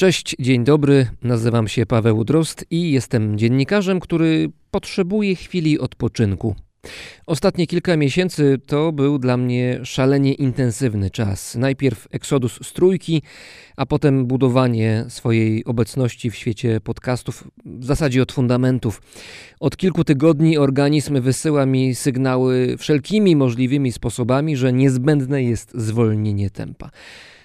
Cześć, dzień dobry. Nazywam się Paweł Drozd i jestem dziennikarzem, który potrzebuje chwili odpoczynku. Ostatnie kilka miesięcy to był dla mnie szalenie intensywny czas. Najpierw eksodus z trójki, a potem budowanie swojej obecności w świecie podcastów, w zasadzie od fundamentów. Od kilku tygodni organizm wysyła mi sygnały wszelkimi możliwymi sposobami, że niezbędne jest zwolnienie tempa,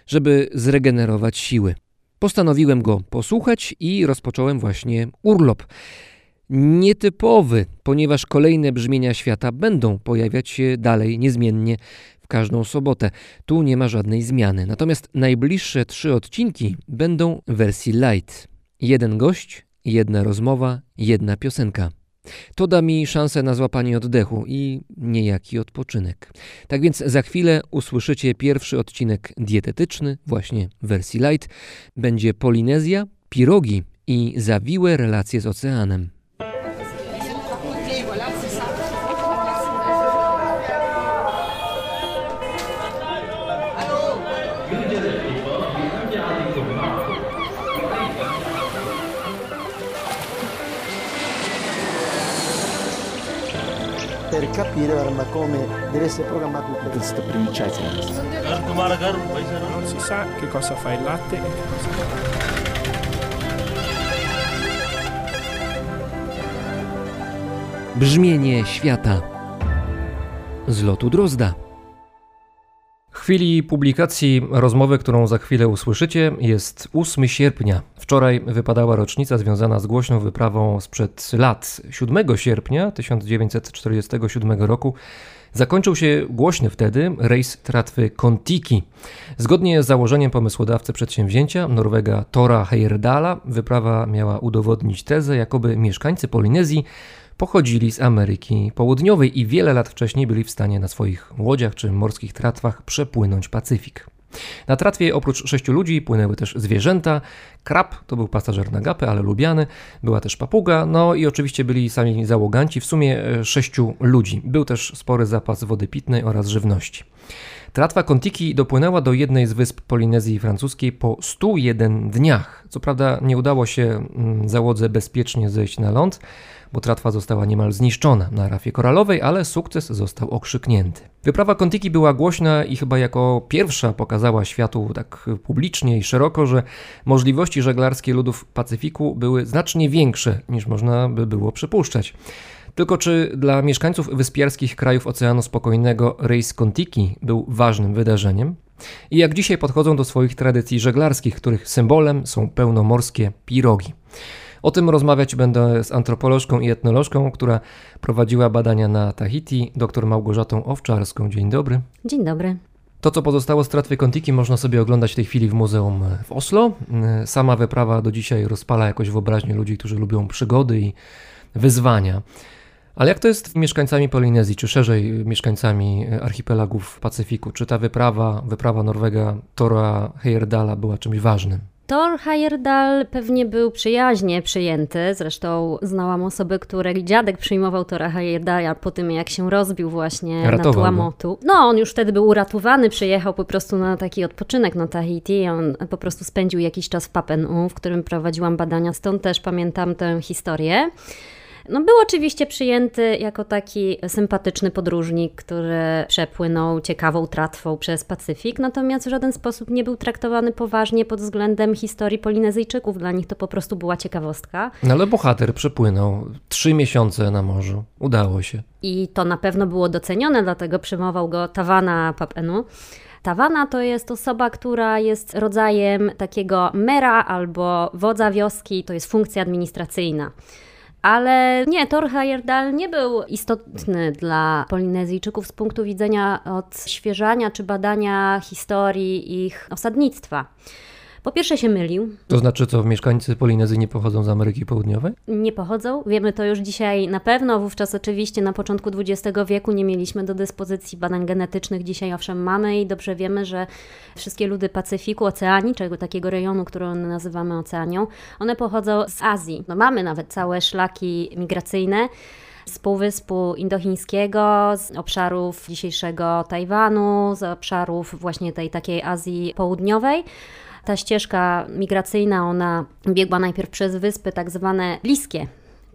żeby zregenerować siły. Postanowiłem go posłuchać i rozpocząłem właśnie urlop. Nietypowy, ponieważ kolejne brzmienia świata będą pojawiać się dalej niezmiennie w każdą sobotę. Tu nie ma żadnej zmiany. Natomiast najbliższe trzy odcinki będą w wersji light. Jeden gość, jedna rozmowa, jedna piosenka. To da mi szansę na złapanie oddechu i niejaki odpoczynek. Tak więc za chwilę usłyszycie pierwszy odcinek dietetyczny, właśnie w wersji light. Będzie Polinezja, pirogi i zawiłe relacje z oceanem. Per capire arma, come deve essere programmato questo principio. Non si sa che cosa fa il latte e che cosa fa. Brzmienie świata z lotu Drozda. W chwili publikacji rozmowy, którą za chwilę usłyszycie, jest 8 sierpnia. Wczoraj wypadała rocznica związana z głośną wyprawą sprzed lat. 7 sierpnia 1947 roku zakończył się głośny wtedy rejs tratwy Kontiki. Zgodnie z założeniem pomysłodawcy przedsięwzięcia, Norwega Tora Heyerdala, wyprawa miała udowodnić tezę, jakoby mieszkańcy Polinezji pochodzili z Ameryki Południowej i wiele lat wcześniej byli w stanie na swoich łodziach czy morskich tratwach przepłynąć Pacyfik. Na tratwie oprócz sześciu ludzi płynęły też zwierzęta. Krab to był pasażer na gapę, ale lubiany. Była też papuga, no i oczywiście byli sami załoganci, w sumie e, sześciu ludzi. Był też spory zapas wody pitnej oraz żywności. Tratwa Kontiki dopłynęła do jednej z wysp Polinezji Francuskiej po 101 dniach. Co prawda nie udało się mm, załodze bezpiecznie zejść na ląd, bo tratwa została niemal zniszczona na rafie koralowej, ale sukces został okrzyknięty. Wyprawa Kontiki była głośna i chyba jako pierwsza pokazała światu tak publicznie i szeroko, że możliwości żeglarskie ludów Pacyfiku były znacznie większe niż można by było przypuszczać. Tylko czy dla mieszkańców wyspiarskich krajów Oceanu Spokojnego rejs Kontiki był ważnym wydarzeniem? I jak dzisiaj podchodzą do swoich tradycji żeglarskich, których symbolem są pełnomorskie pirogi? O tym rozmawiać będę z antropolożką i etnolożką, która prowadziła badania na Tahiti, dr Małgorzatą Owczarską. Dzień dobry. Dzień dobry. To, co pozostało z tratwy Kontiki, można sobie oglądać w tej chwili w muzeum w Oslo. Sama wyprawa do dzisiaj rozpala jakoś wyobraźnię ludzi, którzy lubią przygody i wyzwania. Ale jak to jest z mieszkańcami Polinezji, czy szerzej mieszkańcami archipelagów Pacyfiku? Czy ta wyprawa, wyprawa Norwega Tora Heyerdala była czymś ważnym? Thor Heyerdahl pewnie był przyjaźnie przyjęty. Zresztą znałam osoby, której dziadek przyjmował Tora Heyerdala po tym, jak się rozbił właśnie Ratował na. Tuamotu. No, on już wtedy był uratowany, przyjechał po prostu na taki odpoczynek na Tahiti. On po prostu spędził jakiś czas w Papenu, w którym prowadziłam badania, stąd też pamiętam tę historię. No, był oczywiście przyjęty jako taki sympatyczny podróżnik, który przepłynął ciekawą tratwą przez Pacyfik, natomiast w żaden sposób nie był traktowany poważnie pod względem historii Polinezyjczyków. Dla nich to po prostu była ciekawostka. No ale bohater przepłynął trzy miesiące na morzu. Udało się. I to na pewno było docenione, dlatego przyjmował go Tawana Papenu. Tawana to jest osoba, która jest rodzajem takiego mera albo wodza wioski, to jest funkcja administracyjna. Ale nie, Thor Heyerdahl nie był istotny dla Polinezyjczyków z punktu widzenia odświeżania czy badania historii ich osadnictwa. Po pierwsze się mylił, To znaczy co, mieszkańcy Polinezji nie pochodzą z Ameryki Południowej? nie pochodzą. Wiemy to już dzisiaj na pewno. Wówczas oczywiście na początku XX wieku nie mieliśmy do dyspozycji badań genetycznych. Dzisiaj owszem mamy i dobrze wiemy, że wszystkie ludy Pacyfiku, Oceanii, czego takiego rejonu, którą nazywamy Oceanią, one pochodzą z Azji. No mamy nawet całe szlaki migracyjne z Półwyspu Indochińskiego, z obszarów dzisiejszego Tajwanu, z obszarów właśnie tej takiej Azji Południowej. Ta ścieżka migracyjna, ona biegła najpierw przez wyspy tak zwane bliskie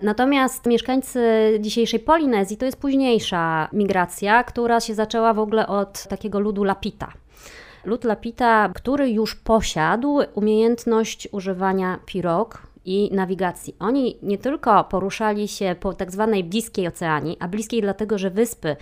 Natomiast mieszkańcy dzisiejszej Polinezji to jest późniejsza migracja, która się zaczęła w ogóle od takiego ludu Lapita. Lud Lapita, który już posiadł umiejętność używania pirog i nawigacji. Oni nie tylko poruszali się po tak zwanej bliskiej oceanii, a bliskiej dlatego, że wyspy,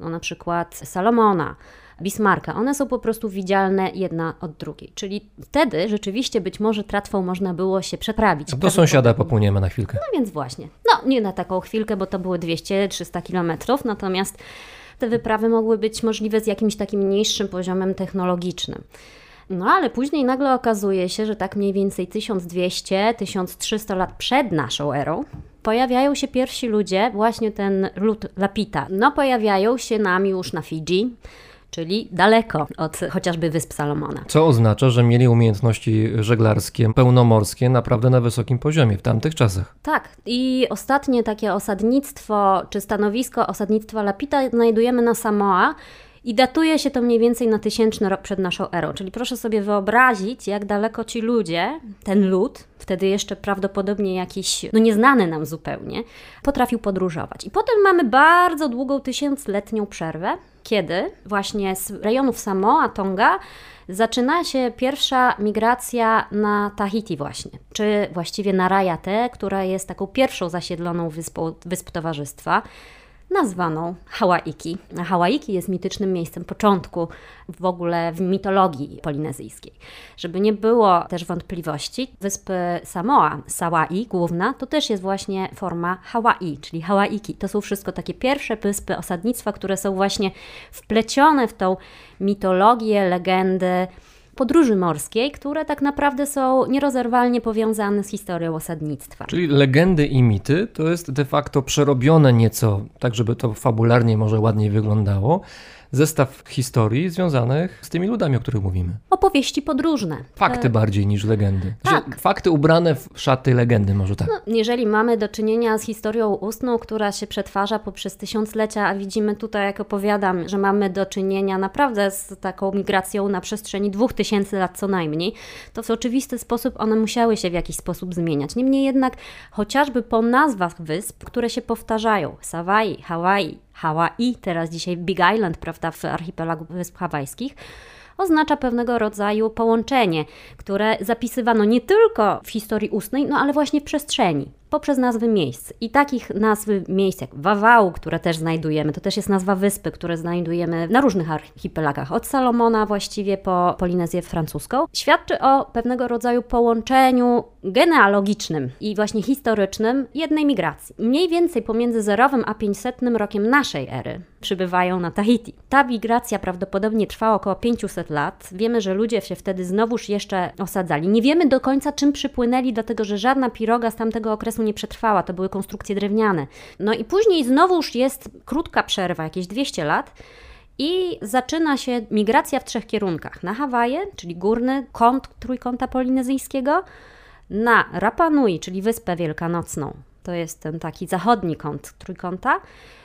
no na przykład Salomona, Bismarcka, one są po prostu widzialne jedna od drugiej. Czyli wtedy rzeczywiście być może tratwą można było się przeprawić. Do sąsiada popłyniemy na chwilkę. No więc właśnie. No nie na taką chwilkę, bo to były 200-300 kilometrów, natomiast te wyprawy mogły być możliwe z jakimś takim niższym poziomem technologicznym. No ale później nagle okazuje się, że tak mniej więcej 1200-1300 lat przed naszą erą pojawiają się pierwsi ludzie, właśnie ten lud Lapita. No pojawiają się nam już na Fidżi, czyli daleko od chociażby Wysp Salomona. Co oznacza, że mieli umiejętności żeglarskie, pełnomorskie naprawdę na wysokim poziomie w tamtych czasach. Tak, i ostatnie takie osadnictwo, czy stanowisko osadnictwa Lapita znajdujemy na Samoa. I datuje się to mniej więcej na tysięczny rok przed naszą erą. Czyli proszę sobie wyobrazić, jak daleko ci ludzie, ten lud, wtedy jeszcze prawdopodobnie jakiś, no nieznany nam zupełnie, potrafił podróżować. I potem mamy bardzo długą tysiącletnią przerwę, kiedy właśnie z rejonów Samoa, Tonga zaczyna się pierwsza migracja na Tahiti właśnie, czy właściwie na Rajate, która jest taką pierwszą zasiedloną wyspą, wysp towarzystwa nazwaną Hawaiki. Hawaiki jest mitycznym miejscem początku w ogóle w mitologii polinezyjskiej. Żeby nie było też wątpliwości, wyspy Samoa, Sawai główna, to też jest właśnie forma Hawaii, czyli Hawaiki. To są wszystko takie pierwsze wyspy osadnictwa, które są właśnie wplecione w tą mitologię, legendy, podróży morskiej, które tak naprawdę są nierozerwalnie powiązane z historią osadnictwa. Czyli legendy i mity to jest de facto przerobione nieco, tak żeby to fabularnie może ładniej wyglądało, zestaw historii związanych z tymi ludami, o których mówimy. Opowieści podróżne. Fakty e... bardziej niż legendy. Tak. Znaczy, fakty ubrane w szaty legendy, może tak. No, jeżeli mamy do czynienia z historią ustną, która się przetwarza poprzez tysiąclecia, a widzimy tutaj, jak opowiadam, że mamy do czynienia naprawdę z taką migracją na przestrzeni dwóch tysięcy lat co najmniej, to w oczywisty sposób one musiały się w jakiś sposób zmieniać. Niemniej jednak, chociażby po nazwach wysp, które się powtarzają, Sawai, Hawaii, Hawaii, teraz dzisiaj Big Island, prawda, w archipelagu Wysp Hawajskich, oznacza pewnego rodzaju połączenie, które zapisywano nie tylko w historii ustnej, no ale właśnie w przestrzeni poprzez nazwy miejsc. I takich nazwy miejsc jak Wawału, które też znajdujemy, to też jest nazwa wyspy, które znajdujemy na różnych archipelagach, od Salomona właściwie po Polinezję francuską, świadczy o pewnego rodzaju połączeniu genealogicznym i właśnie historycznym jednej migracji. Mniej więcej pomiędzy zerowym a 500 rokiem naszej ery przybywają na Tahiti. Ta migracja prawdopodobnie trwała około 500 lat. Wiemy, że ludzie się wtedy znowuż jeszcze osadzali. Nie wiemy do końca, czym przypłynęli, dlatego że żadna piroga z tamtego okresu nie przetrwała, to były konstrukcje drewniane. No i później znowuż jest krótka przerwa, jakieś 200 lat. I zaczyna się migracja w trzech kierunkach. Na Hawaje, czyli górny kąt trójkąta polinezyjskiego, na Rapa Nui, czyli Wyspę Wielkanocną, to jest ten taki zachodni kąt trójkąta,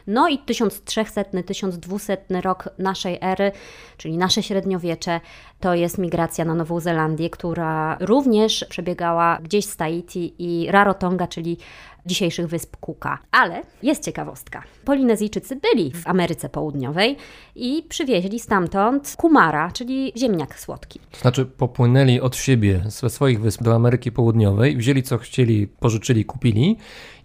no i 1300-1200 rok naszej ery, czyli nasze średniowiecze, to jest migracja na Nową Zelandię, która również przebiegała gdzieś z Tahiti i Rarotonga, czyli dzisiejszych wysp Cooka. Ale jest ciekawostka. Polinezyjczycy byli w Ameryce Południowej i przywieźli stamtąd kumara, czyli ziemniak słodki. To znaczy popłynęli od siebie ze swoich wysp do Ameryki Południowej, wzięli co chcieli, pożyczyli, kupili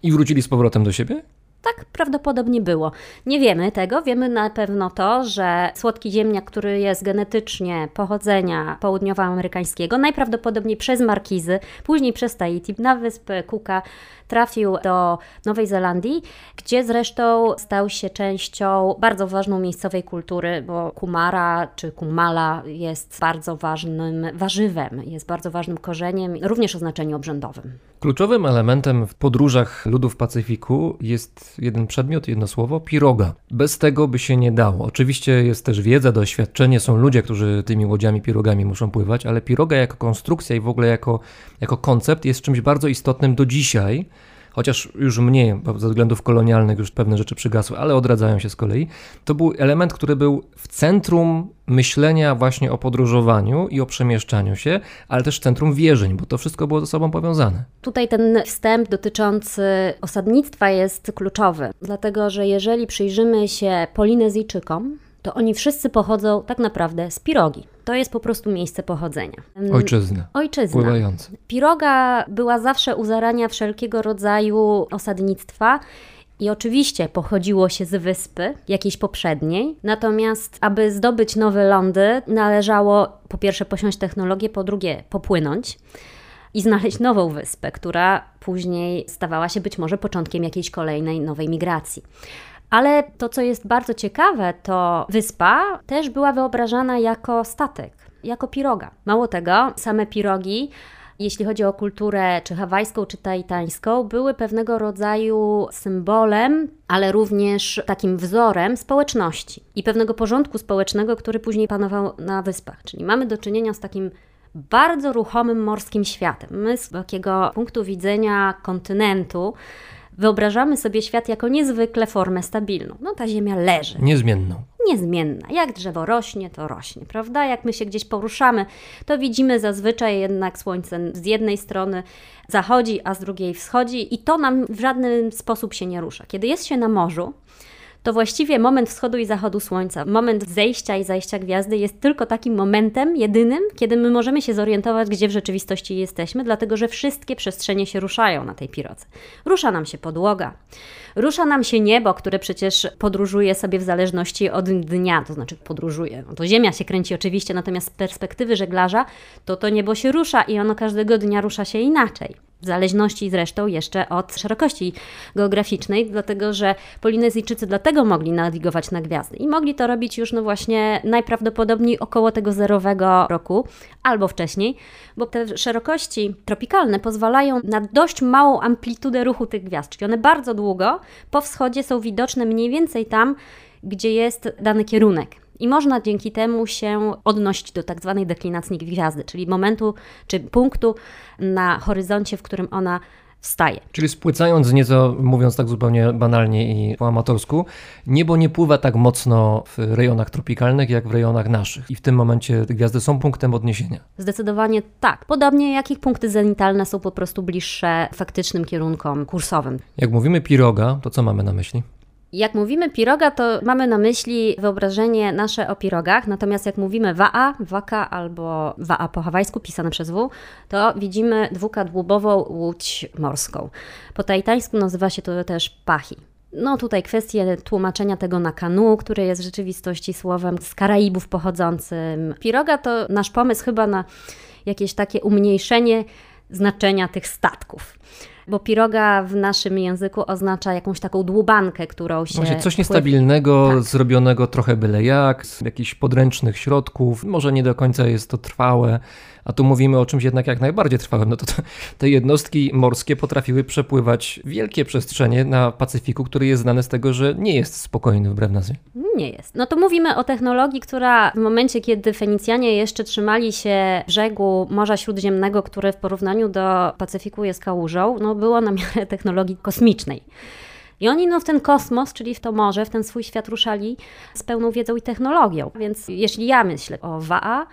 i wrócili z powrotem do siebie? Tak prawdopodobnie było. Nie wiemy tego, wiemy na pewno to, że słodki ziemniak, który jest genetycznie pochodzenia południowoamerykańskiego, najprawdopodobniej przez Markizy, później przez Tahiti, na wyspę Cooka, trafił do Nowej Zelandii, gdzie zresztą stał się częścią bardzo ważną miejscowej kultury, bo kumara czy kumala jest bardzo ważnym warzywem, jest bardzo ważnym korzeniem, również o znaczeniu obrzędowym. Kluczowym elementem w podróżach ludów Pacyfiku jest jeden przedmiot, jedno słowo piroga. Bez tego by się nie dało. Oczywiście jest też wiedza, doświadczenie, są ludzie, którzy tymi łodziami pirogami muszą pływać, ale piroga jako konstrukcja i w ogóle jako, jako koncept jest czymś bardzo istotnym do dzisiaj chociaż już mniej, bo ze względów kolonialnych już pewne rzeczy przygasły, ale odradzają się z kolei. To był element, który był w centrum myślenia właśnie o podróżowaniu i o przemieszczaniu się, ale też centrum wierzeń, bo to wszystko było ze sobą powiązane. Tutaj ten wstęp dotyczący osadnictwa jest kluczowy, dlatego że jeżeli przyjrzymy się Polinezyjczykom, to oni wszyscy pochodzą tak naprawdę z Pirogi. To jest po prostu miejsce pochodzenia. Ojczyzna. Ojczyzna. Pływająca. Piroga była zawsze u zarania wszelkiego rodzaju osadnictwa. I oczywiście pochodziło się z wyspy jakiejś poprzedniej, natomiast aby zdobyć nowe lądy, należało po pierwsze posiąść technologię, po drugie popłynąć i znaleźć nową wyspę, która później stawała się być może początkiem jakiejś kolejnej nowej migracji. Ale to, co jest bardzo ciekawe, to wyspa też była wyobrażana jako statek, jako piroga. Mało tego, same pirogi jeśli chodzi o kulturę czy hawajską, czy taitańską, były pewnego rodzaju symbolem, ale również takim wzorem społeczności i pewnego porządku społecznego, który później panował na wyspach. Czyli mamy do czynienia z takim bardzo ruchomym morskim światem. My z takiego punktu widzenia kontynentu wyobrażamy sobie świat jako niezwykle formę stabilną. No ta Ziemia leży. Niezmienną. Niezmienna. Jak drzewo rośnie, to rośnie, prawda? Jak my się gdzieś poruszamy, to widzimy zazwyczaj jednak słońce z jednej strony zachodzi, a z drugiej wschodzi i to nam w żaden sposób się nie rusza. Kiedy jest się na morzu, to właściwie moment wschodu i zachodu słońca, moment zejścia i zajścia gwiazdy jest tylko takim momentem jedynym, kiedy my możemy się zorientować, gdzie w rzeczywistości jesteśmy, dlatego że wszystkie przestrzenie się ruszają na tej pirodze. Rusza nam się podłoga, rusza nam się niebo, które przecież podróżuje sobie w zależności od dnia, to znaczy podróżuje. No to Ziemia się kręci oczywiście, natomiast z perspektywy żeglarza to to niebo się rusza i ono każdego dnia rusza się inaczej w zależności zresztą jeszcze od szerokości geograficznej, dlatego że Polinezyjczycy dlatego mogli nawigować na gwiazdy i mogli to robić już no właśnie najprawdopodobniej około tego zerowego roku albo wcześniej, bo te szerokości tropikalne pozwalają na dość małą amplitudę ruchu tych gwiazd, czyli one bardzo długo po wschodzie są widoczne mniej więcej tam, gdzie jest dany kierunek. I można dzięki temu się odnosić do tak zwanej deklinacji gwiazdy, czyli momentu czy punktu na horyzoncie, w którym ona wstaje. Czyli spłycając nieco, mówiąc tak zupełnie banalnie i po amatorsku, niebo nie pływa tak mocno w rejonach tropikalnych, jak w rejonach naszych. I w tym momencie te gwiazdy są punktem odniesienia. Zdecydowanie tak. Podobnie jak ich punkty zenitalne są po prostu bliższe faktycznym kierunkom kursowym. Jak mówimy piroga, to co mamy na myśli? Jak mówimy piroga, to mamy na myśli wyobrażenie nasze o pirogach, natomiast jak mówimy wa'a, waka albo wa'a po hawajsku pisane przez W, to widzimy dwukadłubową łódź morską. Po tajtańsku nazywa się to też pahi. No tutaj kwestie tłumaczenia tego na kanu, które jest w rzeczywistości słowem z Karaibów pochodzącym. Piroga to nasz pomysł chyba na jakieś takie umniejszenie znaczenia tych statków bo piroga w naszym języku oznacza jakąś taką dłubankę, którą się... Właśnie coś niestabilnego, tak. zrobionego trochę byle jak, z jakichś podręcznych środków, może nie do końca jest to trwałe, a tu mówimy o czymś jednak jak najbardziej trwałym, no to, te jednostki morskie potrafiły przepływać wielkie przestrzenie na Pacyfiku, który jest znany z tego, że nie jest spokojny wbrew nazwie. Nie jest. No to mówimy o technologii, która w momencie, kiedy Fenicjanie jeszcze trzymali się brzegu Morza Śródziemnego, które w porównaniu do Pacyfiku jest kałużą, no było na miarę technologii kosmicznej. I oni no, w ten kosmos, czyli w to morze, w ten swój świat ruszali z pełną wiedzą i technologią. Więc jeśli ja myślę o WAA,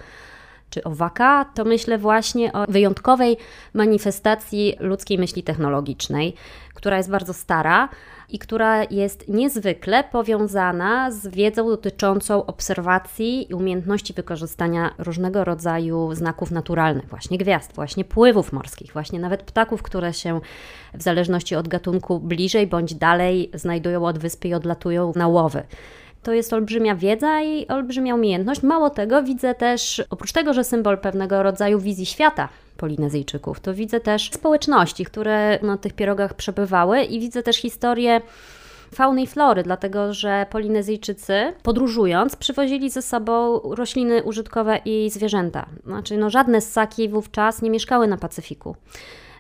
czy o Waka, to myślę właśnie o wyjątkowej manifestacji ludzkiej myśli technologicznej, która jest bardzo stara i która jest niezwykle powiązana z wiedzą dotyczącą obserwacji i umiejętności wykorzystania różnego rodzaju znaków naturalnych, właśnie gwiazd, właśnie pływów morskich, właśnie nawet ptaków, które się w zależności od gatunku bliżej bądź dalej znajdują od wyspy i odlatują na łowy. To jest olbrzymia wiedza i olbrzymia umiejętność. Mało tego, widzę też, oprócz tego, że symbol pewnego rodzaju wizji świata Polinezyjczyków, to widzę też społeczności, które na tych pierogach przebywały i widzę też historię fauny i flory, dlatego że Polinezyjczycy podróżując przywozili ze sobą rośliny użytkowe i zwierzęta. Znaczy, no, żadne ssaki wówczas nie mieszkały na Pacyfiku.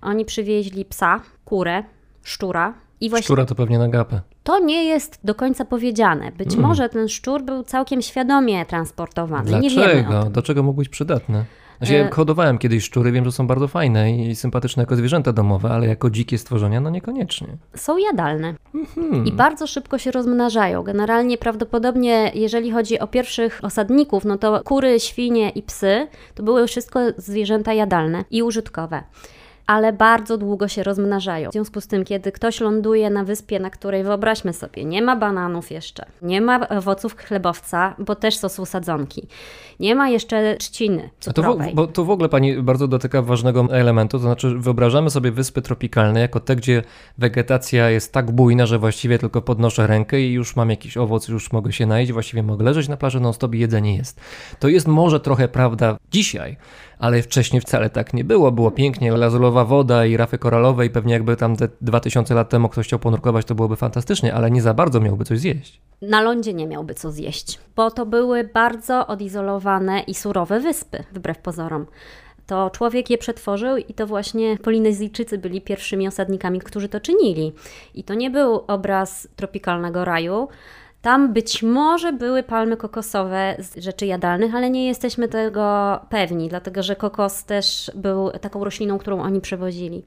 Oni przywieźli psa, kurę, szczura, i właśnie Szczura to pewnie na gapę. To nie jest do końca powiedziane. Być mm. może ten szczur był całkiem świadomie transportowany. Dlaczego? Do czego mógł być przydatny? Znaczy, ja E, hodowałem kiedyś szczury, wiem, że są bardzo fajne i sympatyczne jako zwierzęta domowe, ale jako dzikie stworzenia, no niekoniecznie. Są jadalne Mhm. i bardzo szybko się rozmnażają. Generalnie prawdopodobnie, jeżeli chodzi o pierwszych osadników, no to kury, świnie i psy to były wszystko zwierzęta jadalne i użytkowe. Ale bardzo długo się rozmnażają. W związku z tym, kiedy ktoś ląduje na wyspie, na której wyobraźmy sobie, nie ma bananów jeszcze, nie ma owoców chlebowca, bo też są sadzonki, nie ma jeszcze trzciny A to, w, cukrowej. bo to w ogóle pani bardzo dotyka ważnego elementu, to znaczy wyobrażamy sobie wyspy tropikalne jako te, gdzie wegetacja jest tak bujna, że właściwie tylko podnoszę rękę i już mam jakiś owoc, już mogę się najeść, właściwie mogę leżeć na plaży non stop i jedzenie jest. To jest może trochę prawda dzisiaj, ale wcześniej wcale tak nie było. Było pięknie, lazurowa woda i rafy koralowe i pewnie jakby tam te 2000 lat temu ktoś chciał ponurkować, to byłoby fantastycznie, ale nie za bardzo miałby coś zjeść. na lądzie nie miałby co zjeść, bo to były bardzo odizolowane i surowe wyspy, wbrew pozorom. To człowiek je przetworzył i to właśnie Polinezyjczycy byli pierwszymi osadnikami, którzy to czynili. I to nie był obraz tropikalnego raju. Tam być może były palmy kokosowe z rzeczy jadalnych, ale nie jesteśmy tego pewni, dlatego że kokos też był taką rośliną, którą oni przewozili.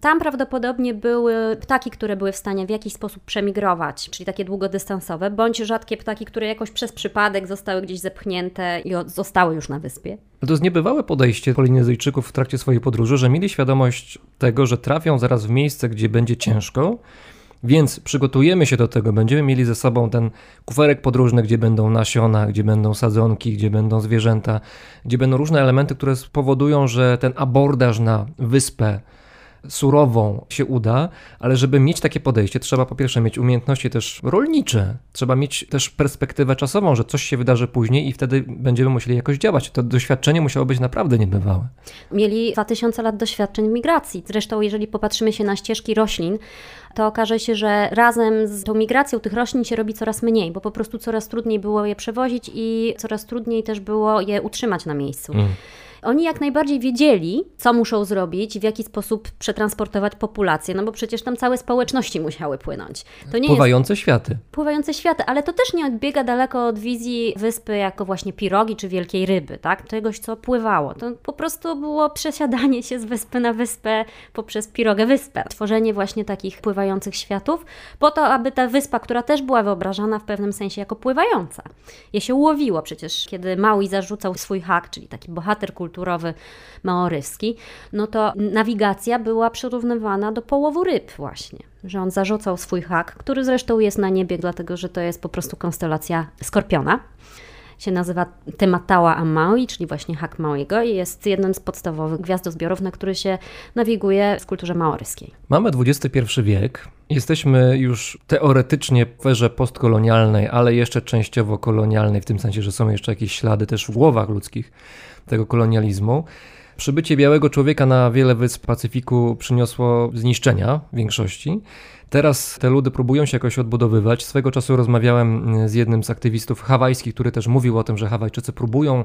Tam prawdopodobnie były ptaki, które były w stanie w jakiś sposób przemigrować, czyli takie długodystansowe, bądź rzadkie ptaki, które jakoś przez przypadek zostały gdzieś zepchnięte i zostały już na wyspie. To jest niebywałe podejście Polinezyjczyków w trakcie swojej podróży, że mieli świadomość tego, że trafią zaraz w miejsce, gdzie będzie ciężko, więc przygotujemy się do tego. Będziemy mieli ze sobą ten kuferek podróżny, gdzie będą nasiona, gdzie będą sadzonki, gdzie będą zwierzęta, gdzie będą różne elementy, które spowodują, że ten abordaż na wyspę surową się uda, ale żeby mieć takie podejście, trzeba po pierwsze mieć umiejętności też rolnicze, trzeba mieć też perspektywę czasową, że coś się wydarzy później i wtedy będziemy musieli jakoś działać. To doświadczenie musiało być naprawdę niebywałe. Mieli 2000 lat doświadczeń w migracji. Zresztą, jeżeli popatrzymy się na ścieżki roślin, to okaże się, że razem z tą migracją tych roślin się robi coraz mniej, bo po prostu coraz trudniej było je przewozić i coraz trudniej też było je utrzymać na miejscu. Oni jak najbardziej wiedzieli, co muszą zrobić w jaki sposób przetransportować populację, no bo przecież tam całe społeczności musiały płynąć. To nie jest Pływające światy. pływające światy, ale to też nie odbiega daleko od wizji wyspy jako właśnie pirogi czy wielkiej ryby, tak? Czegoś, co pływało. To po prostu było przesiadanie się z wyspy na wyspę poprzez pirogę wyspę. Tworzenie właśnie takich pływających światów po to, aby ta wyspa, która też była wyobrażana w pewnym sensie jako pływająca. Je się łowiło przecież, kiedy Maui zarzucał swój hak, czyli taki bohater kulturowy maoryski, no to nawigacja była przyrównywana do połowu ryb właśnie. Że on zarzucał swój hak, który zresztą jest na niebie, dlatego że to jest po prostu konstelacja Skorpiona. Się nazywa Tematała Amaui, czyli właśnie hak Mauiego i jest jednym z podstawowych gwiazdozbiorów, na który się nawiguje w kulturze maoryskiej. Mamy XXI wiek. Jesteśmy już teoretycznie w erze postkolonialnej, ale jeszcze częściowo kolonialnej, w tym sensie, że są jeszcze jakieś ślady też w głowach ludzkich tego kolonializmu. Przybycie białego człowieka na wiele wysp Pacyfiku przyniosło zniszczenia większości. Teraz te ludy próbują się jakoś odbudowywać. Swego czasu rozmawiałem z jednym z aktywistów hawajskich, który też mówił o tym, że Hawajczycy próbują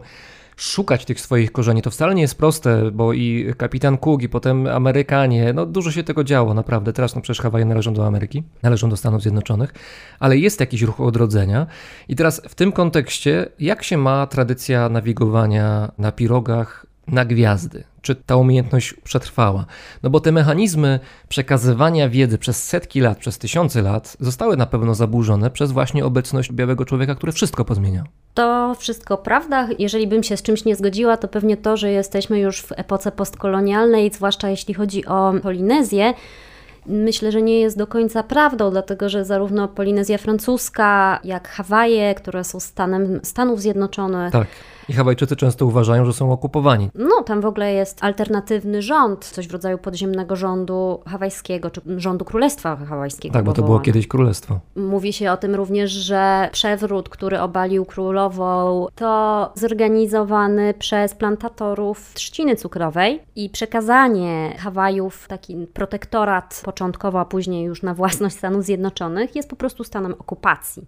szukać tych swoich korzeni. To wcale nie jest proste, bo i kapitan Cook, i potem Amerykanie, no dużo się tego działo, naprawdę. Teraz no przecież Hawaje należą do Ameryki, należą do Stanów Zjednoczonych, ale jest jakiś ruch odrodzenia. I teraz w tym kontekście, jak się ma tradycja nawigowania na pirogach na gwiazdy? Czy ta umiejętność przetrwała? No bo te mechanizmy przekazywania wiedzy przez setki lat, przez tysiące lat zostały na pewno zaburzone przez właśnie obecność białego człowieka, który wszystko pozmieniał. To wszystko prawda. Jeżeli bym się z czymś nie zgodziła, to pewnie to, że jesteśmy już w epoce postkolonialnej, zwłaszcza jeśli chodzi o Polinezję. Myślę, że nie jest do końca prawdą, dlatego że zarówno Polinezja francuska, jak Hawaje, które są stanem Stanów Zjednoczonych, Tak. I Hawajczycy często uważają, że są okupowani. no tam w ogóle jest alternatywny rząd, coś w rodzaju podziemnego rządu hawajskiego, czy rządu Królestwa Hawajskiego. Tak, bo to było kiedyś królestwo. Mówi się o tym również, że przewrót, który obalił królową, to zorganizowany przez plantatorów trzciny cukrowej i przekazanie Hawajów, taki protektorat początkowo, a później już na własność Stanów Zjednoczonych, jest po prostu stanem okupacji.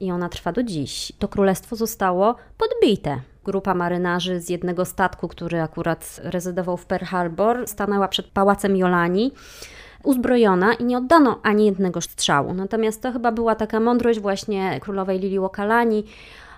I ona trwa do dziś. To królestwo zostało podbite. Grupa marynarzy z jednego statku, który akurat rezydował w Pearl Harbor, stanęła przed pałacem Jolani uzbrojona i nie oddano ani jednego strzału. Natomiast to chyba była taka mądrość właśnie królowej Lili Łokalani,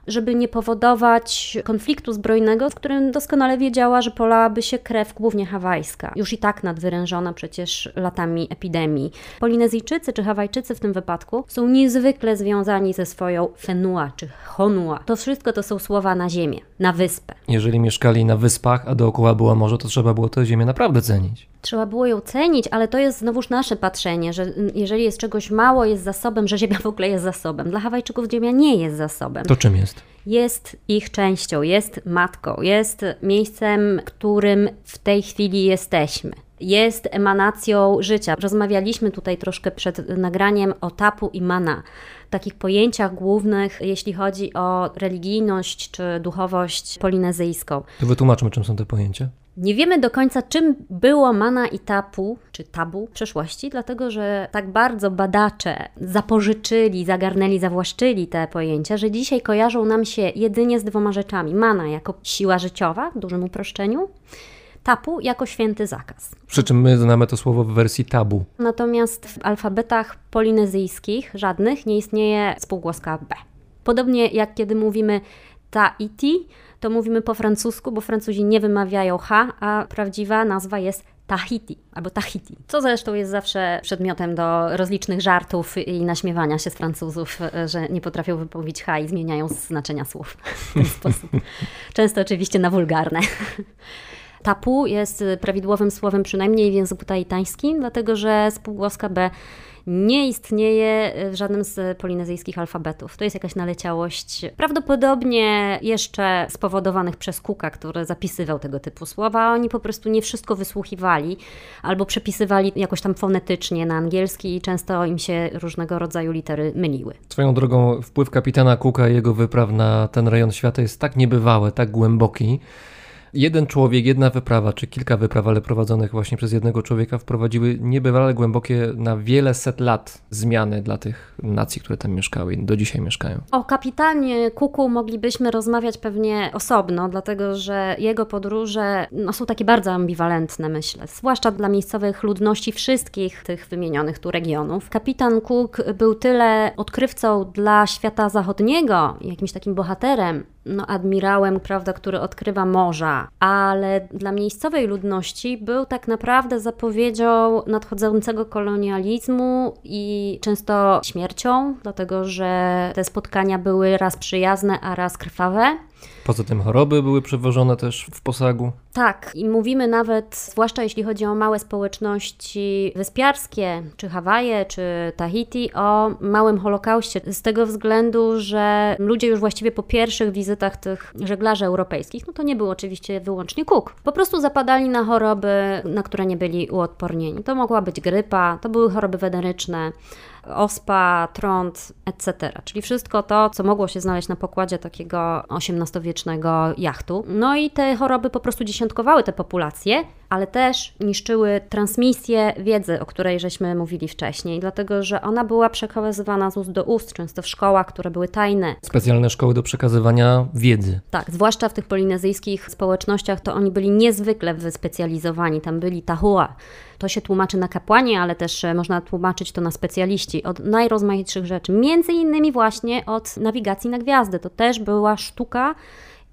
żeby nie powodować konfliktu zbrojnego, w którym doskonale wiedziała, że polałaby się krew głównie hawajska, już i tak nadwyrężona przecież latami epidemii. Polinezyjczycy czy Hawajczycy w tym wypadku są niezwykle związani ze swoją Fenua czy Honua. To wszystko to są słowa na ziemię, na wyspę. Jeżeli mieszkali na wyspach, a dookoła było morze, to trzeba było tę ziemię naprawdę cenić. Trzeba było ją cenić, ale to jest znowuż nasze patrzenie, że jeżeli jest czegoś mało, jest zasobem, że ziemia w ogóle jest zasobem. Dla Hawajczyków ziemia nie jest zasobem. To czym jest? Jest ich częścią, jest matką, jest miejscem, którym w tej chwili jesteśmy. Jest emanacją życia. Rozmawialiśmy tutaj troszkę przed nagraniem o tapu i mana takich pojęciach głównych, jeśli chodzi o religijność czy duchowość polinezyjską. To wytłumaczmy, czym są te pojęcia. Nie wiemy do końca, czym było mana i tapu, czy tabu w przeszłości, dlatego że tak bardzo badacze zapożyczyli, zagarnęli, zawłaszczyli te pojęcia, że dzisiaj kojarzą nam się jedynie z dwoma rzeczami. Mana jako siła życiowa, w dużym uproszczeniu, tapu jako święty zakaz. Przy czym my znamy to słowo w wersji tabu. Natomiast w alfabetach polinezyjskich żadnych nie istnieje spółgłoska B. Podobnie jak kiedy mówimy Tahiti, to mówimy po francusku, bo Francuzi nie wymawiają H, a prawdziwa nazwa jest Tahiti albo Tahiti, co zresztą jest zawsze przedmiotem do rozlicznych żartów i naśmiewania się z Francuzów, że nie potrafią wypowiedzieć H i zmieniają znaczenia słów w ten sposób. Często oczywiście na wulgarne. Tapu jest prawidłowym słowem przynajmniej w języku taitańskim, dlatego że spółgłoska B nie istnieje w żadnym z polinezyjskich alfabetów. To jest jakaś naleciałość, prawdopodobnie jeszcze spowodowanych przez Cooka, który zapisywał tego typu słowa. Oni po prostu nie wszystko wysłuchiwali albo przepisywali jakoś tam fonetycznie na angielski i często im się różnego rodzaju litery myliły. Swoją drogą wpływ kapitana Cooka i jego wypraw na ten rejon świata jest tak niebywały, tak głęboki, jeden człowiek, jedna wyprawa, czy kilka wypraw, ale prowadzonych właśnie przez jednego człowieka, wprowadziły niebywale głębokie na wiele set lat zmiany dla tych nacji, które tam mieszkały i do dzisiaj mieszkają. O kapitanie Kuku moglibyśmy rozmawiać pewnie osobno, dlatego że jego podróże no, są takie bardzo ambiwalentne, myślę, zwłaszcza dla miejscowych ludności wszystkich tych wymienionych tu regionów. Kapitan Cook był tyle odkrywcą dla świata zachodniego, jakimś takim bohaterem, no, admirałem, prawda, który odkrywa morza, ale dla miejscowej ludności był tak naprawdę zapowiedzią nadchodzącego kolonializmu i często śmiercią, dlatego że te spotkania były raz przyjazne, a raz krwawe. Poza tym choroby były przewożone też w posagu. Tak, i mówimy nawet, zwłaszcza jeśli chodzi o małe społeczności wyspiarskie, czy Hawaje, czy Tahiti, o małym holokauście. Z tego względu, że ludzie już właściwie po pierwszych wizytach tych żeglarzy europejskich, no to nie był oczywiście wyłącznie Cook, po prostu zapadali na choroby, na które nie byli uodpornieni. To mogła być grypa, to były choroby weneryczne, ospa, trąd, etc. Czyli wszystko to, co mogło się znaleźć na pokładzie takiego XVIII-wiecznego jachtu. No i te choroby po prostu dziesiątkowały te populacje, ale też niszczyły transmisję wiedzy, o której żeśmy mówili wcześniej, dlatego że ona była przekazywana z ust do ust, często w szkołach, które były tajne. Specjalne szkoły do przekazywania wiedzy. Tak, zwłaszcza w tych polinezyjskich społecznościach, to oni byli niezwykle wyspecjalizowani. Tam byli tahua. To się tłumaczy na kapłanie, ale też e, można tłumaczyć to na specjaliści od najrozmaitszych rzeczy, między innymi właśnie od nawigacji na gwiazdy. To też była sztuka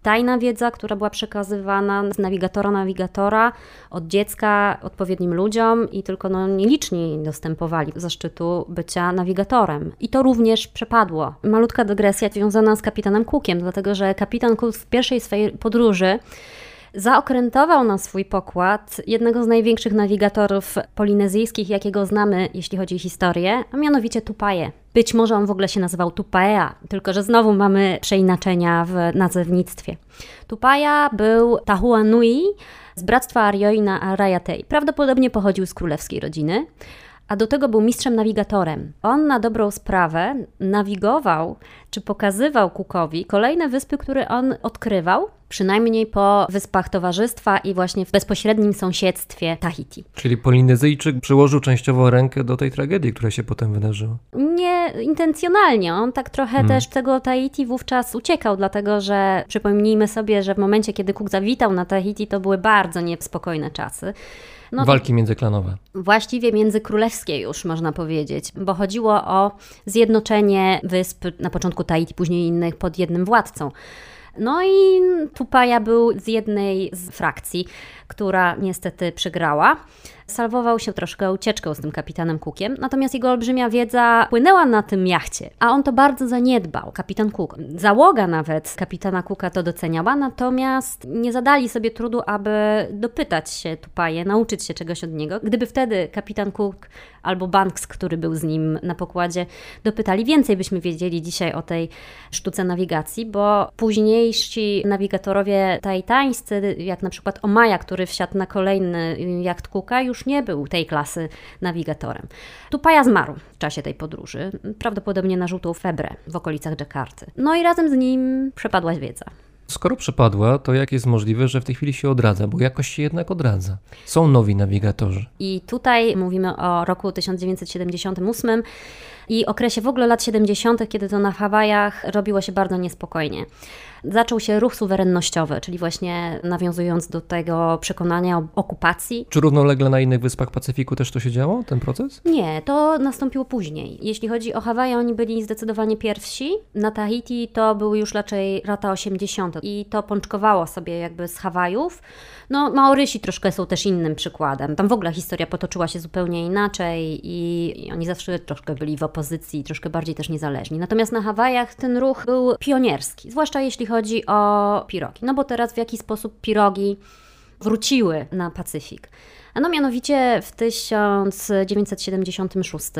tajna wiedza, która była przekazywana z nawigatora nawigatora od dziecka odpowiednim ludziom i tylko no, nieliczni dostępowali zaszczytu bycia nawigatorem. I to również przepadło. Malutka dygresja związana z kapitanem Cookiem, dlatego że kapitan Cook w pierwszej swojej podróży zaokrętował na swój pokład jednego z największych nawigatorów polinezyjskich, jakiego znamy, jeśli chodzi o historię, a mianowicie Tupaje. Być może on w ogóle się nazywał Tupaea, tylko że znowu mamy przeinaczenia w nazewnictwie. Tupaja był Tahua Nui z bractwa Arioina Arayatei. Prawdopodobnie pochodził z królewskiej rodziny a do tego był mistrzem nawigatorem. On na dobrą sprawę nawigował czy pokazywał Kukowi kolejne wyspy, które on odkrywał, przynajmniej po wyspach Towarzystwa i właśnie w bezpośrednim sąsiedztwie Tahiti. Czyli Polinezyjczyk przyłożył częściowo rękę do tej tragedii, która się potem wydarzyła. Nie intencjonalnie. On tak trochę hmm. też tego Tahiti wówczas uciekał, dlatego że przypomnijmy sobie, że w momencie, kiedy Cook zawitał na Tahiti, to były bardzo niespokojne czasy. No Walki międzyklanowe. właściwie międzykrólewskie już można powiedzieć, bo chodziło o zjednoczenie wysp, na początku Tahiti, później innych, pod jednym władcą. No i Tupaja był z jednej z frakcji, która niestety przegrała. Salwował się troszkę ucieczką z tym kapitanem Cookiem, natomiast jego olbrzymia wiedza płynęła na tym jachcie, a on to bardzo zaniedbał, kapitan Cook. Załoga nawet kapitana Cooka to doceniała, natomiast nie zadali sobie trudu, aby dopytać się Tupaje, nauczyć się czegoś od niego. Gdyby wtedy kapitan Cook albo Banks, który był z nim na pokładzie, dopytali, więcej byśmy wiedzieli dzisiaj o tej sztuce nawigacji, bo późniejsi nawigatorowie tajtańscy, jak na przykład Omaja, który wsiadł na kolejny jacht Cooka, już nie był tej klasy nawigatorem. Tupaja zmarł w czasie tej podróży, prawdopodobnie na żółtą febrę w okolicach Dżakarty. No i razem z nim przepadła wiedza. Skoro przepadła, to jak jest możliwe, że w tej chwili się odradza? Bo jakoś się jednak odradza. Są nowi nawigatorzy. I tutaj mówimy o roku 1978 i okresie w ogóle lat 70., kiedy to na Hawajach robiło się bardzo niespokojnie. Zaczął się ruch suwerennościowy, czyli właśnie nawiązując do tego przekonania o okupacji. Czy równolegle na innych wyspach Pacyfiku też to się działo, ten proces? Nie, to nastąpiło później. Jeśli chodzi o Hawaje, oni byli zdecydowanie pierwsi. Na Tahiti to były już raczej lata 80. i to pączkowało sobie jakby z Hawajów. No, Maorysi troszkę są też innym przykładem. Tam w ogóle historia potoczyła się zupełnie inaczej i, i oni zawsze troszkę byli w opozycji, troszkę bardziej też niezależni. Natomiast na Hawajach ten ruch był pionierski, zwłaszcza jeśli chodzi o pirogi. No bo teraz w jaki sposób pirogi wróciły na Pacyfik. No mianowicie w 1976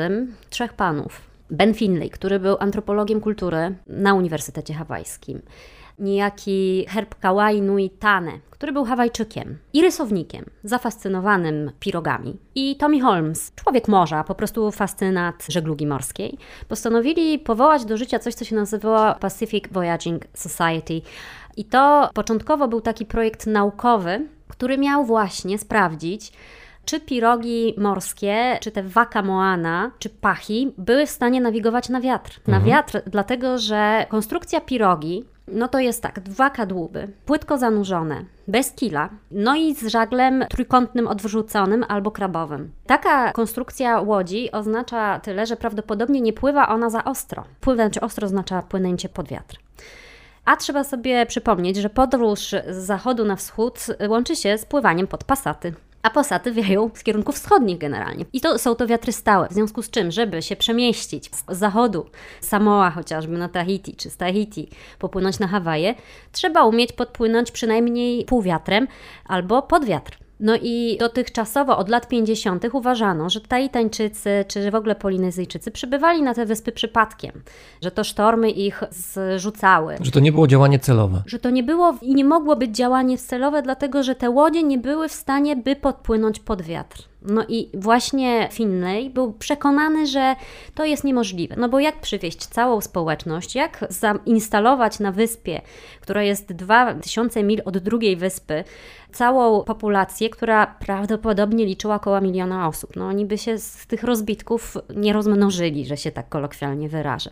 trzech panów. Ben Finley, który był antropologiem kultury na Uniwersytecie Hawajskim. Niejaki Herb Kawai Nui Tane, który był Hawajczykiem i rysownikiem, zafascynowanym pirogami. I Tommy Holmes, człowiek morza, po prostu fascynat żeglugi morskiej, postanowili powołać do życia coś, co się nazywało Pacific Voyaging Society. I to początkowo był taki projekt naukowy, który miał właśnie sprawdzić, czy pirogi morskie, czy te waka moana, czy pachi były w stanie nawigować na wiatr. Na wiatr, dlatego że konstrukcja pirogi no to jest tak, dwa kadłuby, płytko zanurzone, bez kila, no i z żaglem trójkątnym odwrzuconym albo krabowym. Taka konstrukcja łodzi oznacza tyle, że prawdopodobnie nie pływa ona za ostro. Płynąć ostro oznacza płynęcie pod wiatr. A trzeba sobie przypomnieć, że podróż z zachodu na wschód łączy się z pływaniem pod pasaty. A posaty wieją z kierunków wschodnich generalnie. I to są to wiatry stałe, w związku z czym, żeby się przemieścić z zachodu, Samoa chociażby na Tahiti, czy z Tahiti popłynąć na Hawaje, trzeba umieć podpłynąć przynajmniej półwiatrem albo pod wiatr. No i dotychczasowo od lat 50. uważano, że Taitańczycy czy w ogóle Polinezyjczycy przybywali na te wyspy przypadkiem, że to sztormy ich zrzucały. Że to nie było działanie celowe. Że to nie było i nie mogło być działanie celowe, dlatego że te łodzie nie były w stanie, by podpłynąć pod wiatr. No i właśnie Finlay był przekonany, że to jest niemożliwe. No bo jak przywieźć całą społeczność, jak zainstalować na wyspie, która jest 2000 mil od drugiej wyspy, całą populację, która prawdopodobnie liczyła około miliona osób. No oni by się z tych rozbitków nie rozmnożyli, że się tak kolokwialnie wyrażę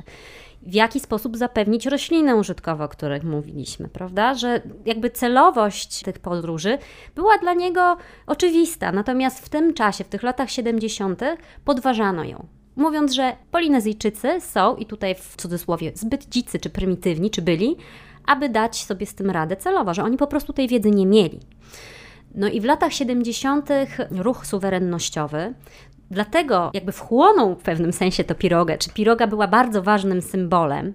w jaki sposób zapewnić roślinę użytkową, o których mówiliśmy, prawda? Że jakby celowość tych podróży była dla niego oczywista, natomiast w tym czasie, w tych latach 70., podważano ją. Mówiąc, że Polinezyjczycy są, i tutaj w cudzysłowie, zbyt dzicy, czy prymitywni, czy byli, aby dać sobie z tym radę celowo, że oni po prostu tej wiedzy nie mieli. No i w latach 70. ruch suwerennościowy Dlatego jakby wchłonął w pewnym sensie to pirogę, czy piroga była bardzo ważnym symbolem,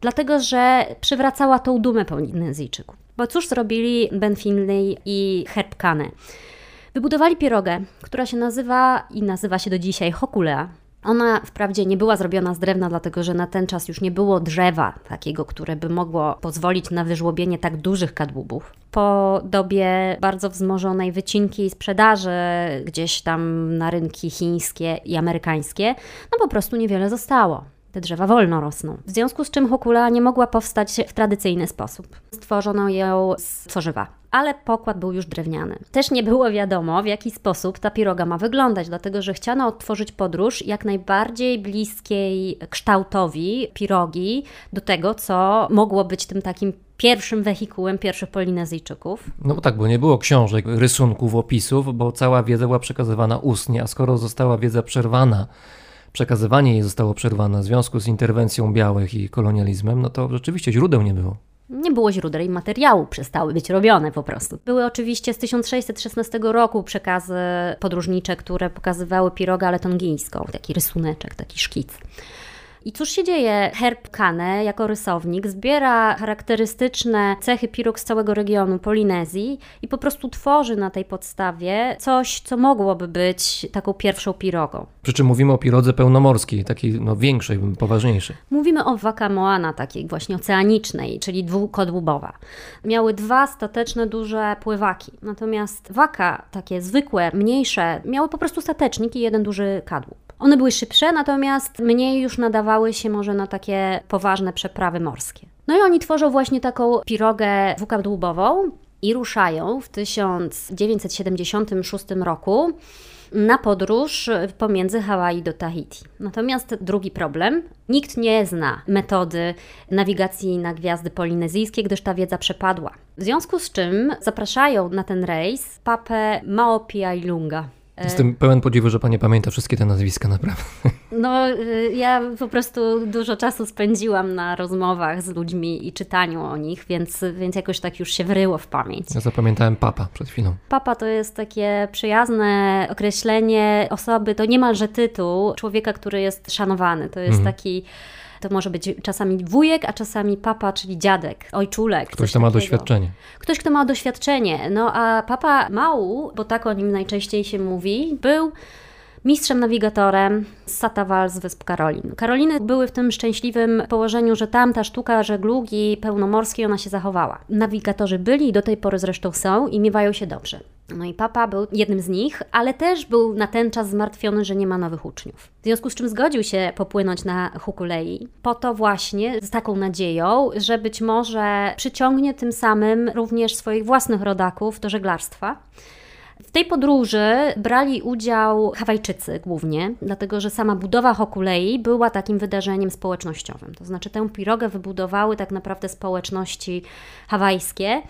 dlatego że przywracała tą dumę Polinezyjczyków. Bo cóż zrobili Ben Finley i Herb Kane? Wybudowali pirogę, która się nazywa i nazywa się do dzisiaj Hokulea. Ona wprawdzie nie była zrobiona z drewna, dlatego że na ten czas już nie było drzewa takiego, które by mogło pozwolić na wyżłobienie tak dużych kadłubów. Po dobie bardzo wzmożonej wycinki i sprzedaży gdzieś tam na rynki chińskie i amerykańskie, no po prostu niewiele zostało. Te drzewa wolno rosną. W związku z czym hokula nie mogła powstać w tradycyjny sposób. Stworzono ją z tworzywa, ale pokład był już drewniany. Też nie było wiadomo, w jaki sposób ta piroga ma wyglądać, dlatego że chciano odtworzyć podróż jak najbardziej bliskiej kształtowi pirogi do tego, co mogło być tym takim pierwszym wehikułem pierwszych Polinezyjczyków. No bo tak, bo nie było książek, rysunków, opisów, bo cała wiedza była przekazywana ustnie, a skoro została wiedza przerwana, przekazywanie jej zostało przerwane w związku z interwencją białych i kolonializmem, no to rzeczywiście źródeł nie było. Nie było źródeł i materiału, przestały być robione po prostu. Były oczywiście z 1616 roku przekazy podróżnicze, które pokazywały pirogę letongijską, taki rysuneczek, taki szkic. I cóż się dzieje? Herb Kane jako rysownik zbiera charakterystyczne cechy pirog z całego regionu Polinezji i po prostu tworzy na tej podstawie coś, co mogłoby być taką pierwszą pirogą. Przy czym mówimy o pirodze pełnomorskiej, takiej no, większej, poważniejszej. Mówimy o Waka Moana, takiej właśnie oceanicznej, czyli dwukodłubowa. Miały dwa stateczne, duże pływaki. Natomiast Waka, takie zwykłe, mniejsze, miały po prostu statecznik i jeden duży kadłub. One były szybsze, natomiast mniej już nadawały się może na takie poważne przeprawy morskie. No i oni tworzą właśnie taką pirogę dwukadłubową i ruszają w 1976 roku na podróż pomiędzy Hawaii do Tahiti. Natomiast drugi problem, nikt nie zna metody nawigacji na gwiazdy polinezyjskie, gdyż ta wiedza przepadła. W związku z czym zapraszają na ten rejs papę Maopiailunga. Jestem pełen podziwu, że pani pamięta wszystkie te nazwiska, naprawdę. No, y, ja po prostu dużo czasu spędziłam na rozmowach z ludźmi i czytaniu o nich, więc, więc jakoś tak już się wryło w pamięć. Ja zapamiętałem papa przed chwilą. Papa to jest takie przyjazne określenie osoby, to niemalże tytuł człowieka, który jest szanowany. To jest mhm. taki to może być czasami wujek, a czasami papa, czyli dziadek, ojczulek. Ktoś, kto ma doświadczenie. Ktoś, kto ma doświadczenie. No a papa Mału, bo tak o nim najczęściej się mówi, był mistrzem nawigatorem z Satawal z Wysp Karolin. Karoliny były w tym szczęśliwym położeniu, że tam ta sztuka żeglugi pełnomorskiej ona się zachowała. Nawigatorzy byli i do tej pory zresztą są i miewają się dobrze. No i papa był jednym z nich, ale też był na ten czas zmartwiony, że nie ma nowych uczniów. W związku z czym zgodził się popłynąć na Hukulei, po to właśnie z taką nadzieją, że być może przyciągnie tym samym również swoich własnych rodaków do żeglarstwa. W tej podróży brali udział Hawajczycy głównie, dlatego że sama budowa Hokulei była takim wydarzeniem społecznościowym. To znaczy tę pirogę wybudowały tak naprawdę społeczności hawajskie